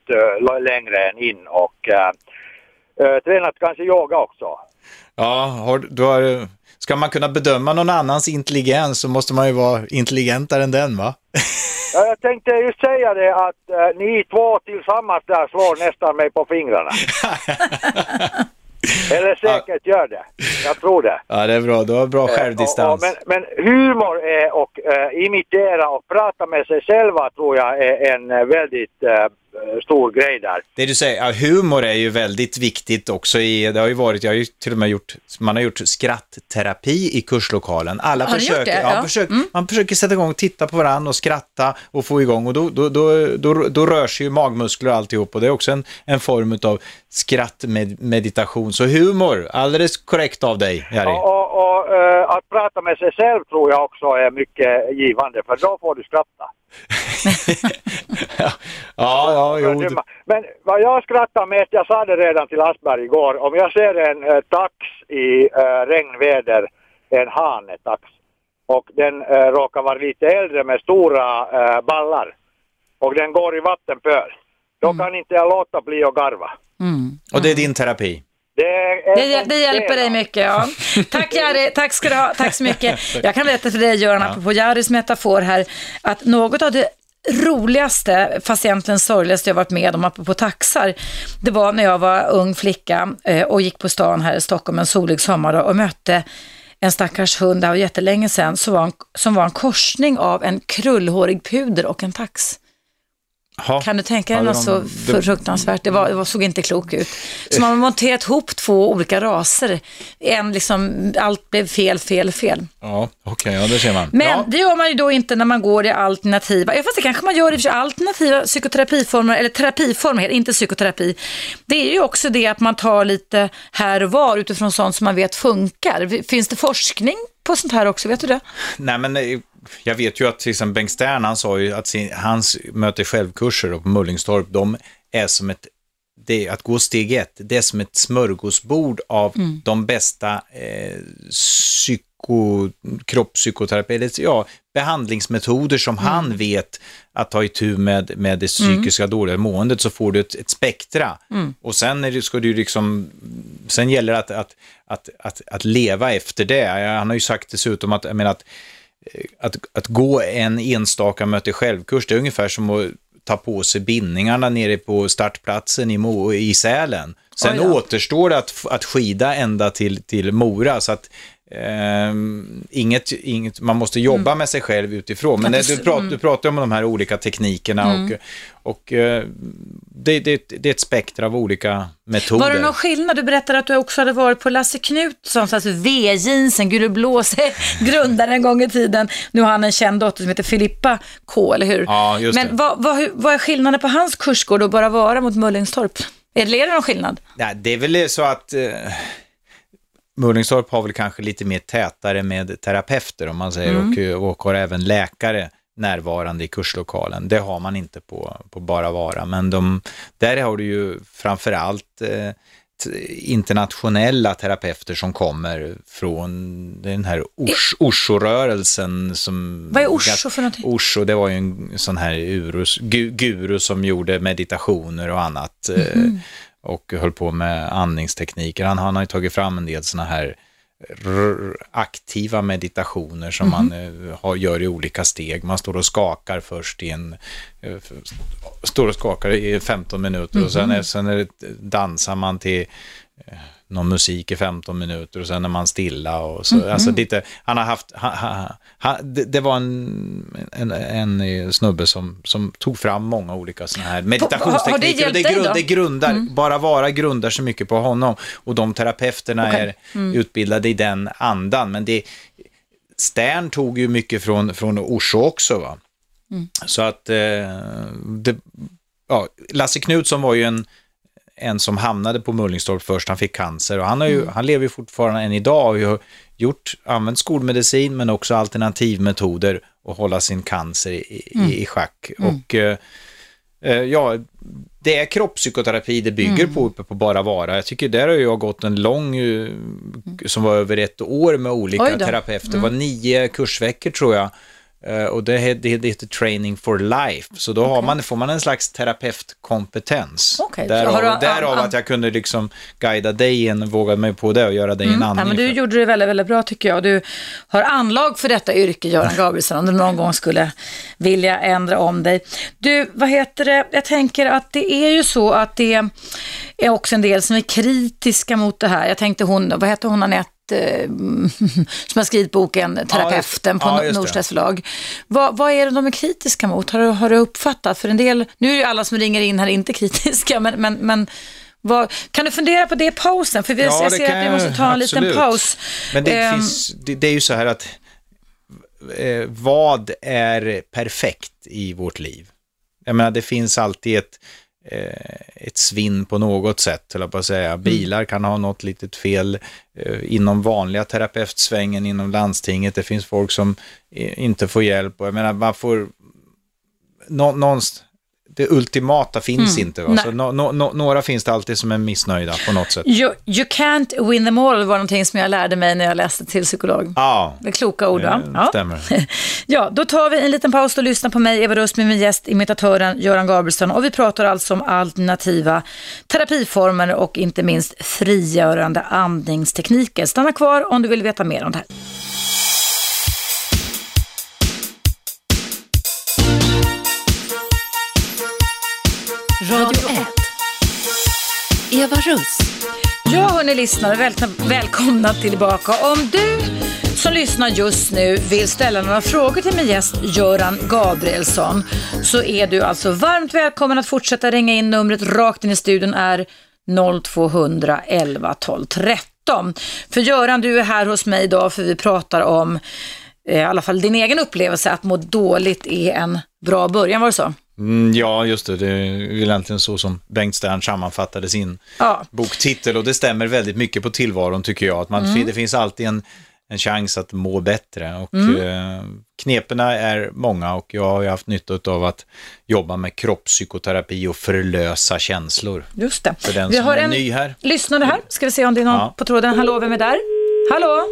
S11: längre än in och tränat kanske yoga också.
S3: Ja, har, du har, ska man kunna bedöma någon annans intelligens så måste man ju vara intelligentare än den va?
S11: Ja, jag tänkte just säga det att eh, ni två tillsammans där slår nästan mig på fingrarna. [LAUGHS] Eller säkert gör det. Jag tror det.
S3: Ja, det är bra. Du har bra
S11: Eh, och-
S3: självdistans.
S11: och- men, men humor är och eh, imitera och prata med sig själva tror jag är en eh, väldigt eh, stor grej där.
S3: Det du säger, ja, humor är ju väldigt viktigt också i, det har ju varit, jag har ju till och med gjort, man har gjort skrattterapi i kurslokalen. Alla
S2: Har
S3: försöker,
S2: det?
S3: ja,
S2: Ja.
S3: försök,
S2: Mm.
S3: man försöker sätta igång, titta på varandra och skratta och få igång och då, då, då, då, då rör sig ju magmuskler och alltihop och det är också en, en form av skrattmeditation. Så humor, alldeles korrekt av dig, Jari.
S11: Och, och, och eh, att prata med sig själv tror jag också är mycket givande för då får du skratta. [LAUGHS]
S3: ja, ja, jo.
S11: Men, vad jag skrattar mest, jag sa det redan till Asperg igår, om jag ser en eh, tax i eh, regnväder, en hanetax, och den eh, råkar vara lite äldre med stora ballar, och den går i vattenpöl, då kan inte jag låta bli att garva.
S3: Och det är din terapi.
S11: Det,
S2: Det, det hjälper dig mycket, ja. Tack Jari, tack ska du ha, tack så mycket. [LAUGHS] Jag kan berätta för dig Göran, apropå Jaris metafor här, att något av det roligaste, fast egentligen sorgligaste jag varit med om, apropå taxar, det var när jag var ung flicka eh, och gick på stan här i Stockholm en solig sommardag och mötte en stackars hund, det var jättelänge sedan, som var en, som var en korsning av en krullhårig puder och en tax.
S3: Ja.
S2: Kan du tänka dig något så
S3: de-
S2: fruktansvärt? Det, var, det såg inte klokt ut. Så man har monterat ihop två olika raser. En liksom, allt blev fel, fel, fel.
S3: Ja, okej, ja det ser man.
S2: Men
S3: ja.
S2: det gör man ju då inte när man går i alternativa, ja, fast det kanske man gör i och för sig, alternativa psykoterapiformer, eller terapiformer, inte psykoterapi. Det är ju också det att man tar lite här och var utifrån sånt som man vet funkar. Finns det forskning på sånt här också, vet du det?
S3: Nej, men eh, jag vet ju att till exempel Bengt Stern, han sa ju att sin, hans möte självkurser på Mullingstorp, de är som ett, det, att gå steg ett, det är som ett smörgåsbord av de bästa eh, psyko, kroppspsykoterapi, eller ja, behandlingsmetoder som han vet att ta itu med, med det psykiska dåliga måendet så får du ett, ett spektra. Och sen är ska du liksom, sen gäller det att, att, att, att, att leva efter det. Han har ju sagt dessutom att, jag menar att att, att gå en enstaka möte självkurs, det är ungefär som att ta på sig bindningarna nere på startplatsen i, Mo, i Sälen. Sen återstår det att, att skida ända till, till Mora, så att ehm, inget, inget, man måste jobba med sig själv utifrån. Men det, du,
S2: det-
S3: pratar, du pratar om de här olika teknikerna och, och eh, det, det, det är ett spektra av olika metoder.
S2: Var det någon skillnad? Du berättade att du också hade varit på Lasse Knutssons, alltså V-jeansen, Guru Blåse, [LAUGHS] grundaren en gång i tiden. Nu har han en känd dotter som heter Filippa K, eller hur?
S3: Ja, just
S2: Men vad, vad, vad är skillnaden på hans kursgård och bara vara mot Mullingstorp? Är det, är det någon skillnad?
S3: Nej, det är väl så att eh, Mullingstorp har väl kanske lite mer tätare med terapeuter om man säger och, eh, och har även läkare närvarande i kurslokalen. Det har man inte på, på Bara Vara, men de, där har du ju framförallt eh, internationella terapeuter som kommer från den här Ors- Osho-rörelsen. Som
S2: Vad är Osho för någonting?
S3: Osho, det var ju en sån här urus, gu, guru som gjorde meditationer och annat. eh,
S2: Mhm.
S3: Och höll på med andningstekniker. Han, han har ju tagit fram en del såna här aktiva meditationer som man
S2: Mhm.
S3: eh, har, gör i olika steg. Man står och skakar först i en... eh, står och skakar i 15 minuter och sen,
S2: Mhm.
S3: sen är det, dansar man till eh, någon musik i 15 minuter och sen är man stilla och så.
S2: Mhm.
S3: Alltså lite, han har haft, ha, ha, ha, det, det var en, en, en snubbe som, som tog fram många olika sådana här meditationstekniker.
S2: har det
S3: och det, grundar, bara vara grundar så mycket på honom och de terapeuterna
S2: Okej.
S3: är utbildade i den andan. Men det, Stern tog ju mycket från, från Osho också va. Så att eh, det, ja, Lasse Knutsson var ju en, en som hamnade på Mullingstorp först, han fick cancer och han, har ju, han lever ju fortfarande än idag och har gjort, använt skolmedicin men också alternativmetoder och hålla sin cancer i, i, i schack. Och eh, eh, ja, det är kroppspsykoterapi det bygger på uppe på Bara Vara. Jag tycker där har jag gått en lång, eh, som var över ett år med olika terapeuter. Det var nio kursveckor tror jag. Eh, Och det heter, det heter Training for Life, så då har man, får man en slags terapeutkompetens.
S2: Så
S3: Därav,
S2: du-
S3: därav att jag kunde liksom guida dig in, våga mig på det och göra dig en
S2: Ja,
S3: andning.
S2: men du
S3: för-
S2: gjorde det väldigt, väldigt bra tycker jag. Du har anlag för detta yrke, Göran [LAUGHS] Gabrielsson, om du någon gång skulle vilja ändra om dig. Du, vad heter det? Jag tänker att det är ju så att det är också en del som är kritiska mot det här. Jag tänkte hon, vad heter hon, Anette? Eh, [LAUGHS] som har skrivit boken Terapeuten på
S3: Ja, just det.
S2: Norstedts förlag. Vad, vad är det de är kritiska mot? Har du, har du uppfattat? För en del, nu är ju alla som ringer in här inte [LAUGHS] kritiska, men, men, men vad, kan du fundera på det i pausen? För vi,
S3: Ja,
S2: jag ser att vi måste ta en liten
S3: absolut.
S2: paus.
S3: Men det,
S2: Ehm,
S3: finns, det, det är ju så här att eh, vad är perfekt i vårt liv? Jag menar, det finns alltid ett, ett svinn på något sätt, eller på att säga. Bilar kan ha något litet fel eh, inom vanliga terapeutsvängen, inom landstinget. Det finns folk som eh, inte får hjälp och jag menar, man får nå, någonstans, det ultimata finns inte. Va? Så nå- nå- nå- några finns det alltid som är missnöjda på något sätt.
S2: You, you can't win them all var någonting som jag lärde mig när jag läste till psykolog.
S3: Ja,
S2: Det är kloka ord, va?
S3: det stämmer. [LAUGHS]
S2: Ja, då tar vi en liten paus och lyssnar på mig, Eva Rust, med min gäst, imitatören Göran Gabrielsson. Och vi pratar alltså om alternativa terapiformer och inte minst frigörande andningstekniker. Stanna kvar om du vill veta mer om det här.
S1: Eva Russ.
S2: Ja, hörni lyssnare, väl, välkomna tillbaka. Om du som lyssnar just nu vill ställa några frågor till min gäst Göran Gabrielsson så är du alltså varmt välkommen att fortsätta ringa in. Numret rakt in i studion är 0200 11 12 13. För Göran, du är här hos mig idag för vi pratar om eh, i alla fall din egen upplevelse att må dåligt är en bra början, var det så?
S3: Mm, ja, just det. Det är väl egentligen så som Bengt Stern sammanfattade sin
S2: Ja.
S3: boktitel och det stämmer väldigt mycket på tillvaron tycker jag. Att man,
S2: Mm.
S3: Det finns alltid en, en chans att må bättre och
S2: Mm.
S3: eh, kneperna är många och jag har ju haft nytta av att jobba med kroppspsykoterapi och förlösa känslor.
S2: Just det.
S3: För den
S2: Vi
S3: som
S2: har
S3: är
S2: en
S3: ny här.
S2: lyssnare här. Ska vi se om det är någon
S3: Ja.
S2: på tråden. Hallå, vem är där? Hallå?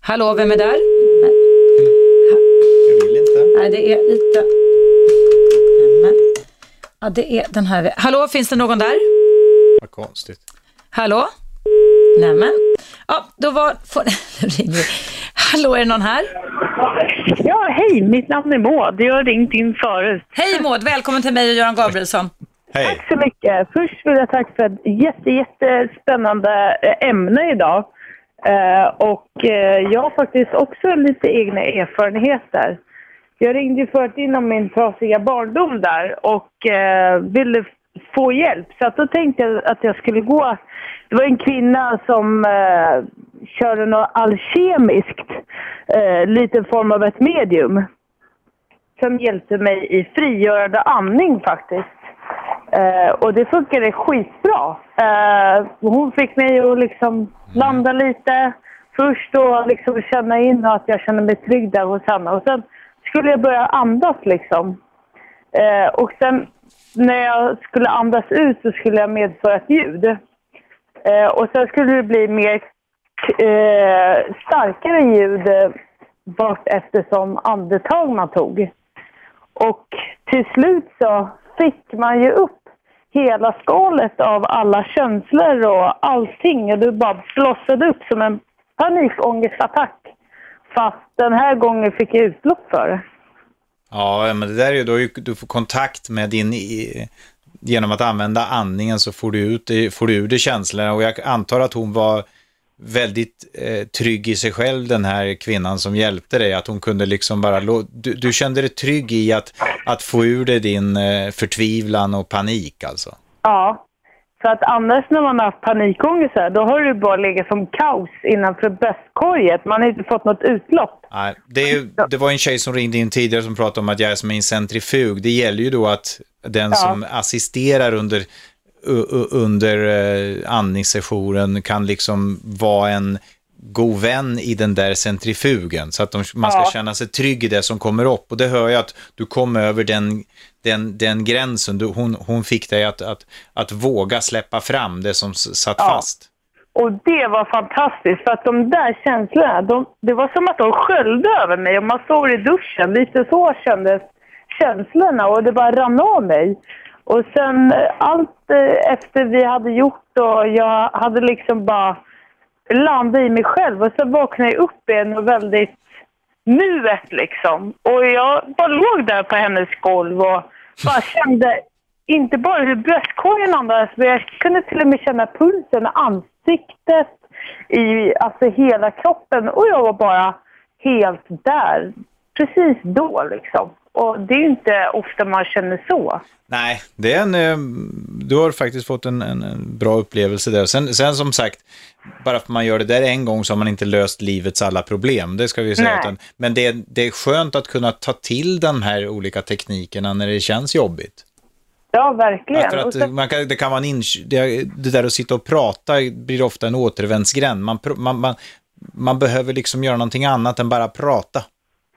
S2: Hallå, vem är där?
S3: Jag vill inte.
S2: Nej, det är lite... Ja, det är den här. Hallå, finns det någon där?
S3: Vad konstigt.
S2: Hallå? Nämen. Ja, då var... Får... [LAUGHS] Ringer. Hallå, är det någon här?
S12: Ja, hej, mitt namn är Maud. Jag har ringt in förut.
S2: Hej Maud, välkommen till mig och Göran Gabrielsson.
S3: Hej.
S12: Tack så mycket. Först vill jag tacka för ett jätte, jättespännande eh, ämne idag. Eh, och eh, jag har faktiskt också lite egna erfarenheter. Jag ringde ju förut in om min trasiga barndom där och eh, ville få hjälp. Så att då tänkte jag att jag skulle gå. Det var en kvinna som eh, körde något alkemiskt, eh, liten form av ett medium som hjälpte mig i frigörande andning faktiskt. Eh, och det funkade skitbra. Eh, hon fick mig att liksom landa lite först och liksom känna in att jag kände mig trygg där hos henne. Och sen skulle jag börja andas liksom. Eh, och sen när jag skulle andas ut så skulle jag medföra ett ljud. Eh, och sen skulle det bli mer eh, starkare ljud eh, vart eftersom andetag man tog. Och till slut så fick man ju upp hela skalet av alla känslor och allting och det bara blossade upp som en panikångestattack. Fast den här gången fick jag utlopp för det.
S3: Ja, men det där är ju då du får kontakt med din... Genom att använda andningen så får du ut det- får du ur dig känslorna och jag antar att hon var väldigt eh, trygg i sig själv, den här kvinnan som hjälpte dig. Att hon kunde liksom bara... Du, du kände dig trygg i att, att få ur dig din eh, förtvivlan och panik alltså.
S12: Ja. För att annars när man har haft panikångest här, då har det bara legat som kaos innanför bröstkorget. Man har inte fått något utlopp.
S3: Nej, det, ju- det var en tjej som ringde in tidigare som pratade om att jag är som en centrifug. Det gäller ju då att den
S12: Ja.
S3: som assisterar under, under eh, andningssessionen kan liksom vara en god vän i den där centrifugen så att de, man ska
S12: Ja.
S3: känna sig trygg i det som kommer upp. Och det hör jag att du kom över den, den, den gränsen. Du, hon, hon fick dig att, att, att våga släppa fram det som satt
S12: Ja.
S3: fast.
S12: Och det var fantastiskt för att de där känslorna, de, det var som att de sköljde över mig och man står i duschen. Lite så kändes känslorna och det bara rann av mig. Och sen eh, allt eh, efter vi hade gjort och jag hade liksom bara landat i mig själv och så vaknade jag upp igen och väldigt nuet liksom. Och jag bara låg där på hennes golv och bara kände inte bara hur bröstkorgen andades, men jag kunde till och med känna pulsen, ansiktet, i alltså hela kroppen. Och jag var bara helt där, precis då liksom. Och det är ju inte ofta man känner så.
S3: Nej, det är en, eh, du har faktiskt fått en, en, en bra upplevelse där. Sen, sen som sagt, bara för att man gör det där en gång så har man inte löst livets alla problem, det ska vi säga. Utan, men det, det är skönt att kunna ta till de här olika teknikerna när det känns jobbigt.
S12: Ja, verkligen.
S3: Att
S12: sen-
S3: man kan, det kan en ins- det, det där att sitta och prata blir ofta en återvändsgränd. Man, man, man, man behöver liksom göra någonting annat än bara prata.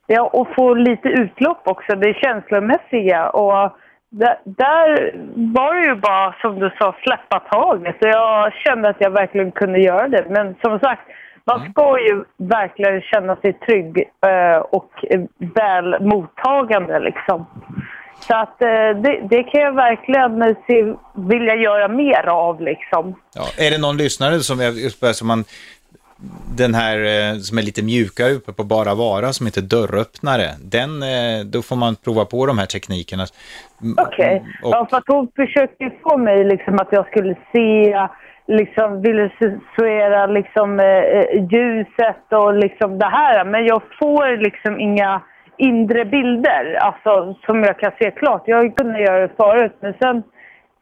S12: Ja, och få lite utlopp också, det känslomässiga. Och där, där var det ju bara, som du sa, släppa taget. Så jag kände att jag verkligen kunde göra det. Men som sagt, man ska ju verkligen känna sig trygg eh, och väl mottagande liksom. Så att eh, det, det kan jag verkligen se, vilja göra mer av liksom.
S3: Ja, är det någon lyssnare som, är, som man, den här eh, som är lite mjukare uppe på bara vara som heter dörröppnare, den, eh, då får man prova på de här teknikerna. Mm,
S12: Okej.
S3: och-
S12: Ja, för att hon försökte få mig liksom att jag skulle se liksom visualisera liksom, eh, ljuset och liksom det här. Men jag får liksom inga inre bilder alltså, som jag kan se klart. Jag kunde göra det förut, men sen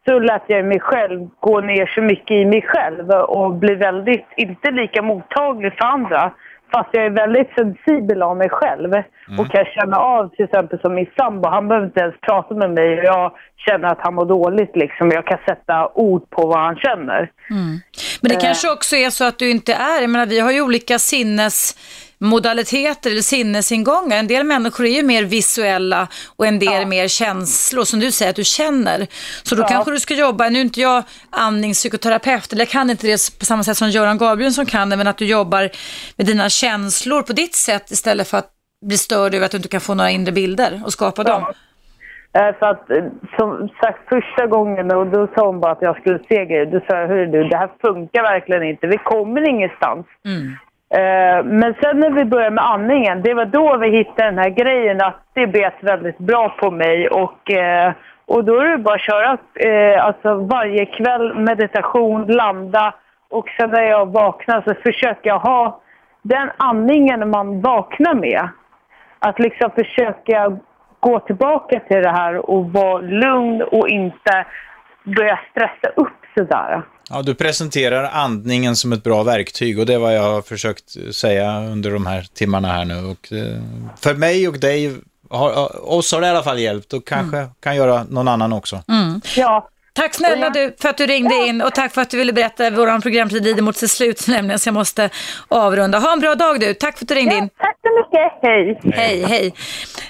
S12: så lät jag mig själv gå ner så mycket i mig själv och bli väldigt, inte lika mottaglig för andra. Fast jag är väldigt sensibel av mig själv och kan känna av till exempel som min sambo, han behöver inte ens prata med mig och jag känner att han mår dåligt liksom. Jag kan sätta ord på vad han känner.
S2: Mm. Men det
S12: Eh.
S2: kanske också är så att du inte är, jag menar vi har ju olika sinnesmodaliteter eller sinnesingångar. En del människor är ju mer visuella och en del mer känslor som du säger att du känner. Så då
S12: Ja.
S2: kanske du ska jobba, nu är inte jag andningspsykoterapeut eller jag kan inte det på samma sätt som Göran Gabrielsson kan det, men att du jobbar med dina känslor på ditt sätt istället för att bli störd över att du inte kan få några inre bilder och skapa dem.
S12: Eh, För att, eh, som sagt, första gången och då sa hon bara att jag skulle se grejer. Då sa jag, hörru du, det här funkar verkligen inte. Vi kommer ingenstans. Eh, Eh, men sen när vi började med andningen, det var då vi hittade den här grejen att det bet väldigt bra på mig. Och, eh, och då är det bara att köra eh, alltså varje kväll meditation, landa och sen när jag vaknar så försöker jag ha den andningen man vaknar med. Att liksom försöka gå tillbaka till det här och vara lugn och inte börja stressa upp sådär.
S3: Ja, du presenterar andningen som ett bra verktyg och det är vad jag har försökt säga under de här timmarna här nu. Och, eh, för mig och dig, har, oss har det i alla fall hjälpt och kanske kan göra någon annan också.
S2: Mm.
S12: Ja.
S2: Tack snälla du för att du ringde in och tack för att du ville berätta. Vår programtid lider mot sitt slut [LAUGHS] nämligen så jag måste avrunda. Ha en bra dag du. Tack för att du ringde in.
S12: Tack så mycket. Hej.
S2: Hej, hej.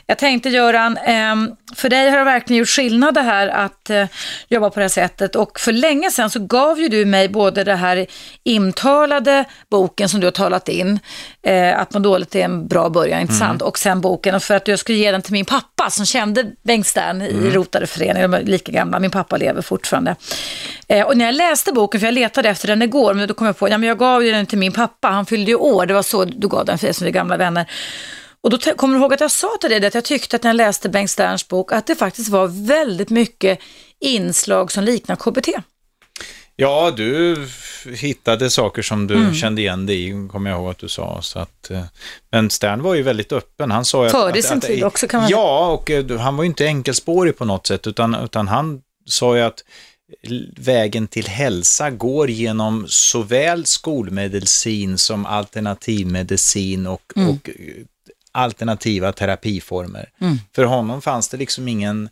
S2: Jag tänkte Göran, ehm, för dig har det verkligen gjort skillnad det här att eh, jobba på det här sättet och för länge sedan så gav ju du mig både det här intalade boken som du har talat in, eh, att må dåligt är en bra början, inte sant? Och sen boken och för att jag skulle ge den till min pappa som kände Bengt Stern i Rotare förening, de är lika gamla, min pappa lever fortfarande. Eh, och när jag läste boken, för jag letade efter den igår, men då kom jag på, ja men jag gav ju den till min pappa, han fyllde ju år, det var så du gav den för som är gamla vänner. Och då kommer du ihåg att jag sa till dig att jag tyckte att när jag läste Bengt Sterns bok, att det faktiskt var väldigt mycket inslag som liknar KBT.
S3: Ja, du hittade saker som du
S2: Mm.
S3: kände igen dig i, kommer jag ihåg att du sa. Så att, eh, men Stern var ju väldigt öppen. Han sa
S2: Före sin tid också, kan man
S3: Ja, och eh, han var ju inte enkelspårig på något sätt, utan, utan han sa ju att vägen till hälsa går genom såväl skolmedicin som alternativmedicin och,
S2: Mm.
S3: och eh, alternativa terapiformer.
S2: Mm.
S3: För honom fanns det liksom ingen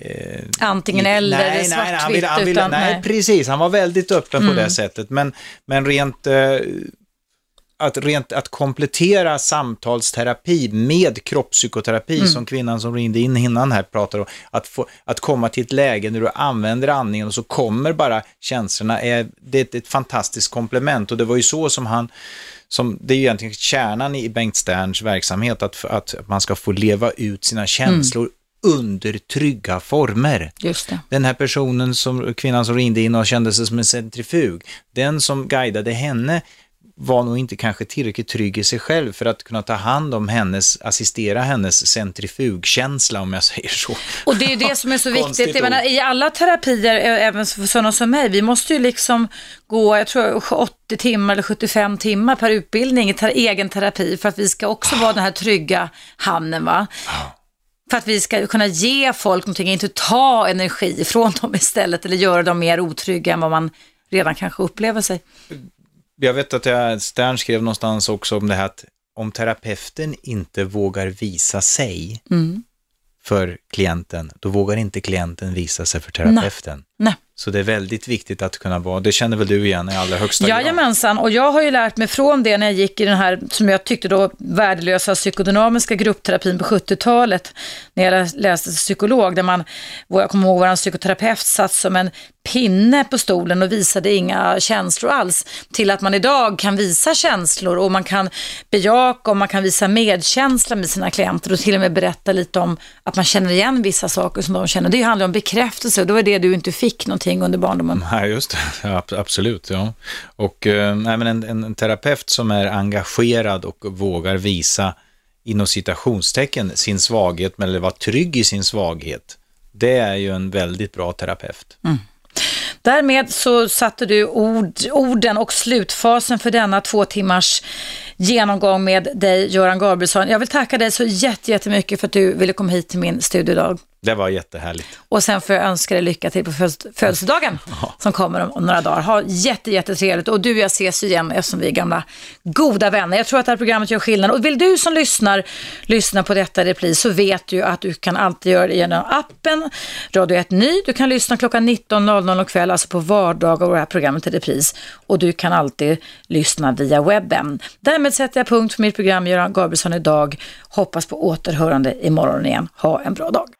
S3: eh,
S2: Antingen eller,
S3: nej, nej,
S2: svartvitt,
S3: nej, han ville, han ville,
S2: utan
S3: nej,
S2: nej.
S3: precis. Han var väldigt öppen på
S2: Mm.
S3: det sättet. Men, men rent, eh, att, rent att komplettera samtalsterapi med kroppspsykoterapi,
S2: Mm.
S3: som kvinnan som ringde in innan här pratade om, att, få, att komma till ett läge när du använder andningen och så kommer bara känslorna, är, det är ett, ett fantastiskt komplement. Och det var ju så som han som, det är ju egentligen kärnan i Bengt Sterns verksamhet, att, att man ska få leva ut sina känslor under trygga former. Den här personen, som, kvinnan som ringde in och kände sig som en centrifug, den som guidade henne var nog inte kanske tillräckligt trygg i sig själv för att kunna ta hand om hennes, assistera hennes centrifugkänsla om jag [LAUGHS] säger så.
S2: Och det är det som är så viktigt. Jag menar. I alla terapier, ä- även för sådana som mig, vi måste ju liksom gå, jag tror 80 timmar eller 75 timmar per utbildning i ter- egen terapi för att vi ska också vara den här trygga hamnen. Va? För att vi ska kunna ge folk någonting, inte ta energi från dem [LAUGHS] istället eller göra dem mer otrygga än vad man redan kanske upplever sig.
S3: Jag vet att jag, Stern skrev någonstans också om det här att om terapeuten inte vågar visa sig
S2: Mm.
S3: för klienten, då vågar inte klienten visa sig för terapeuten.
S2: Nej.
S3: Så det är väldigt viktigt att kunna vara, det känner väl du igen i allra högsta grad?
S2: Jajamensan, och jag har ju lärt mig från det när jag gick i den här, som jag tyckte då, värdelösa psykodynamiska gruppterapin på 70-talet, när jag läste till psykolog, där man, jag kommer ihåg, vår psykoterapeut satt som en pinne på stolen och visade inga känslor alls, till att man idag kan visa känslor och man kan bejaka och man kan visa medkänsla med sina klienter och till och med berätta lite om att man känner igen vissa saker som de känner. Det handlar om bekräftelse och då är det du inte fick någonting under barndomen. [LAUGHS]
S3: Nej, just det. Ja, ab- absolut, ja. Och eh, nej, men en, en, terapeut som är engagerad och vågar visa inom citationstecken sin svaghet, men eller vara trygg i sin svaghet, det är ju en väldigt bra terapeut.
S2: Därmed så satte du ord, orden och slutfasen för denna två timmars genomgång med dig, Göran Gabrielsson. Jag vill tacka dig så jättemycket för att du ville komma hit till min studio idag.
S3: Det var jättehärligt.
S2: Och sen får jag önska dig lycka till på födelsedagen som kommer om, några dagar. Ha jätte, jättetrevligt och du och jag ses igen eftersom vi är gamla goda vänner. Jag tror att det här programmet gör skillnad och vill du som lyssnar lyssna på detta repris så vet du att du kan alltid göra det genom appen Radio 1 Ny. Du kan lyssna klockan 19.00 kväll, alltså på vardagar och det här programmet i repris. Och du kan alltid lyssna via webben. Därmed sätter jag punkt för mitt program Göran Gabrielsson idag. Hoppas på återhörande imorgon igen. Ha en bra dag.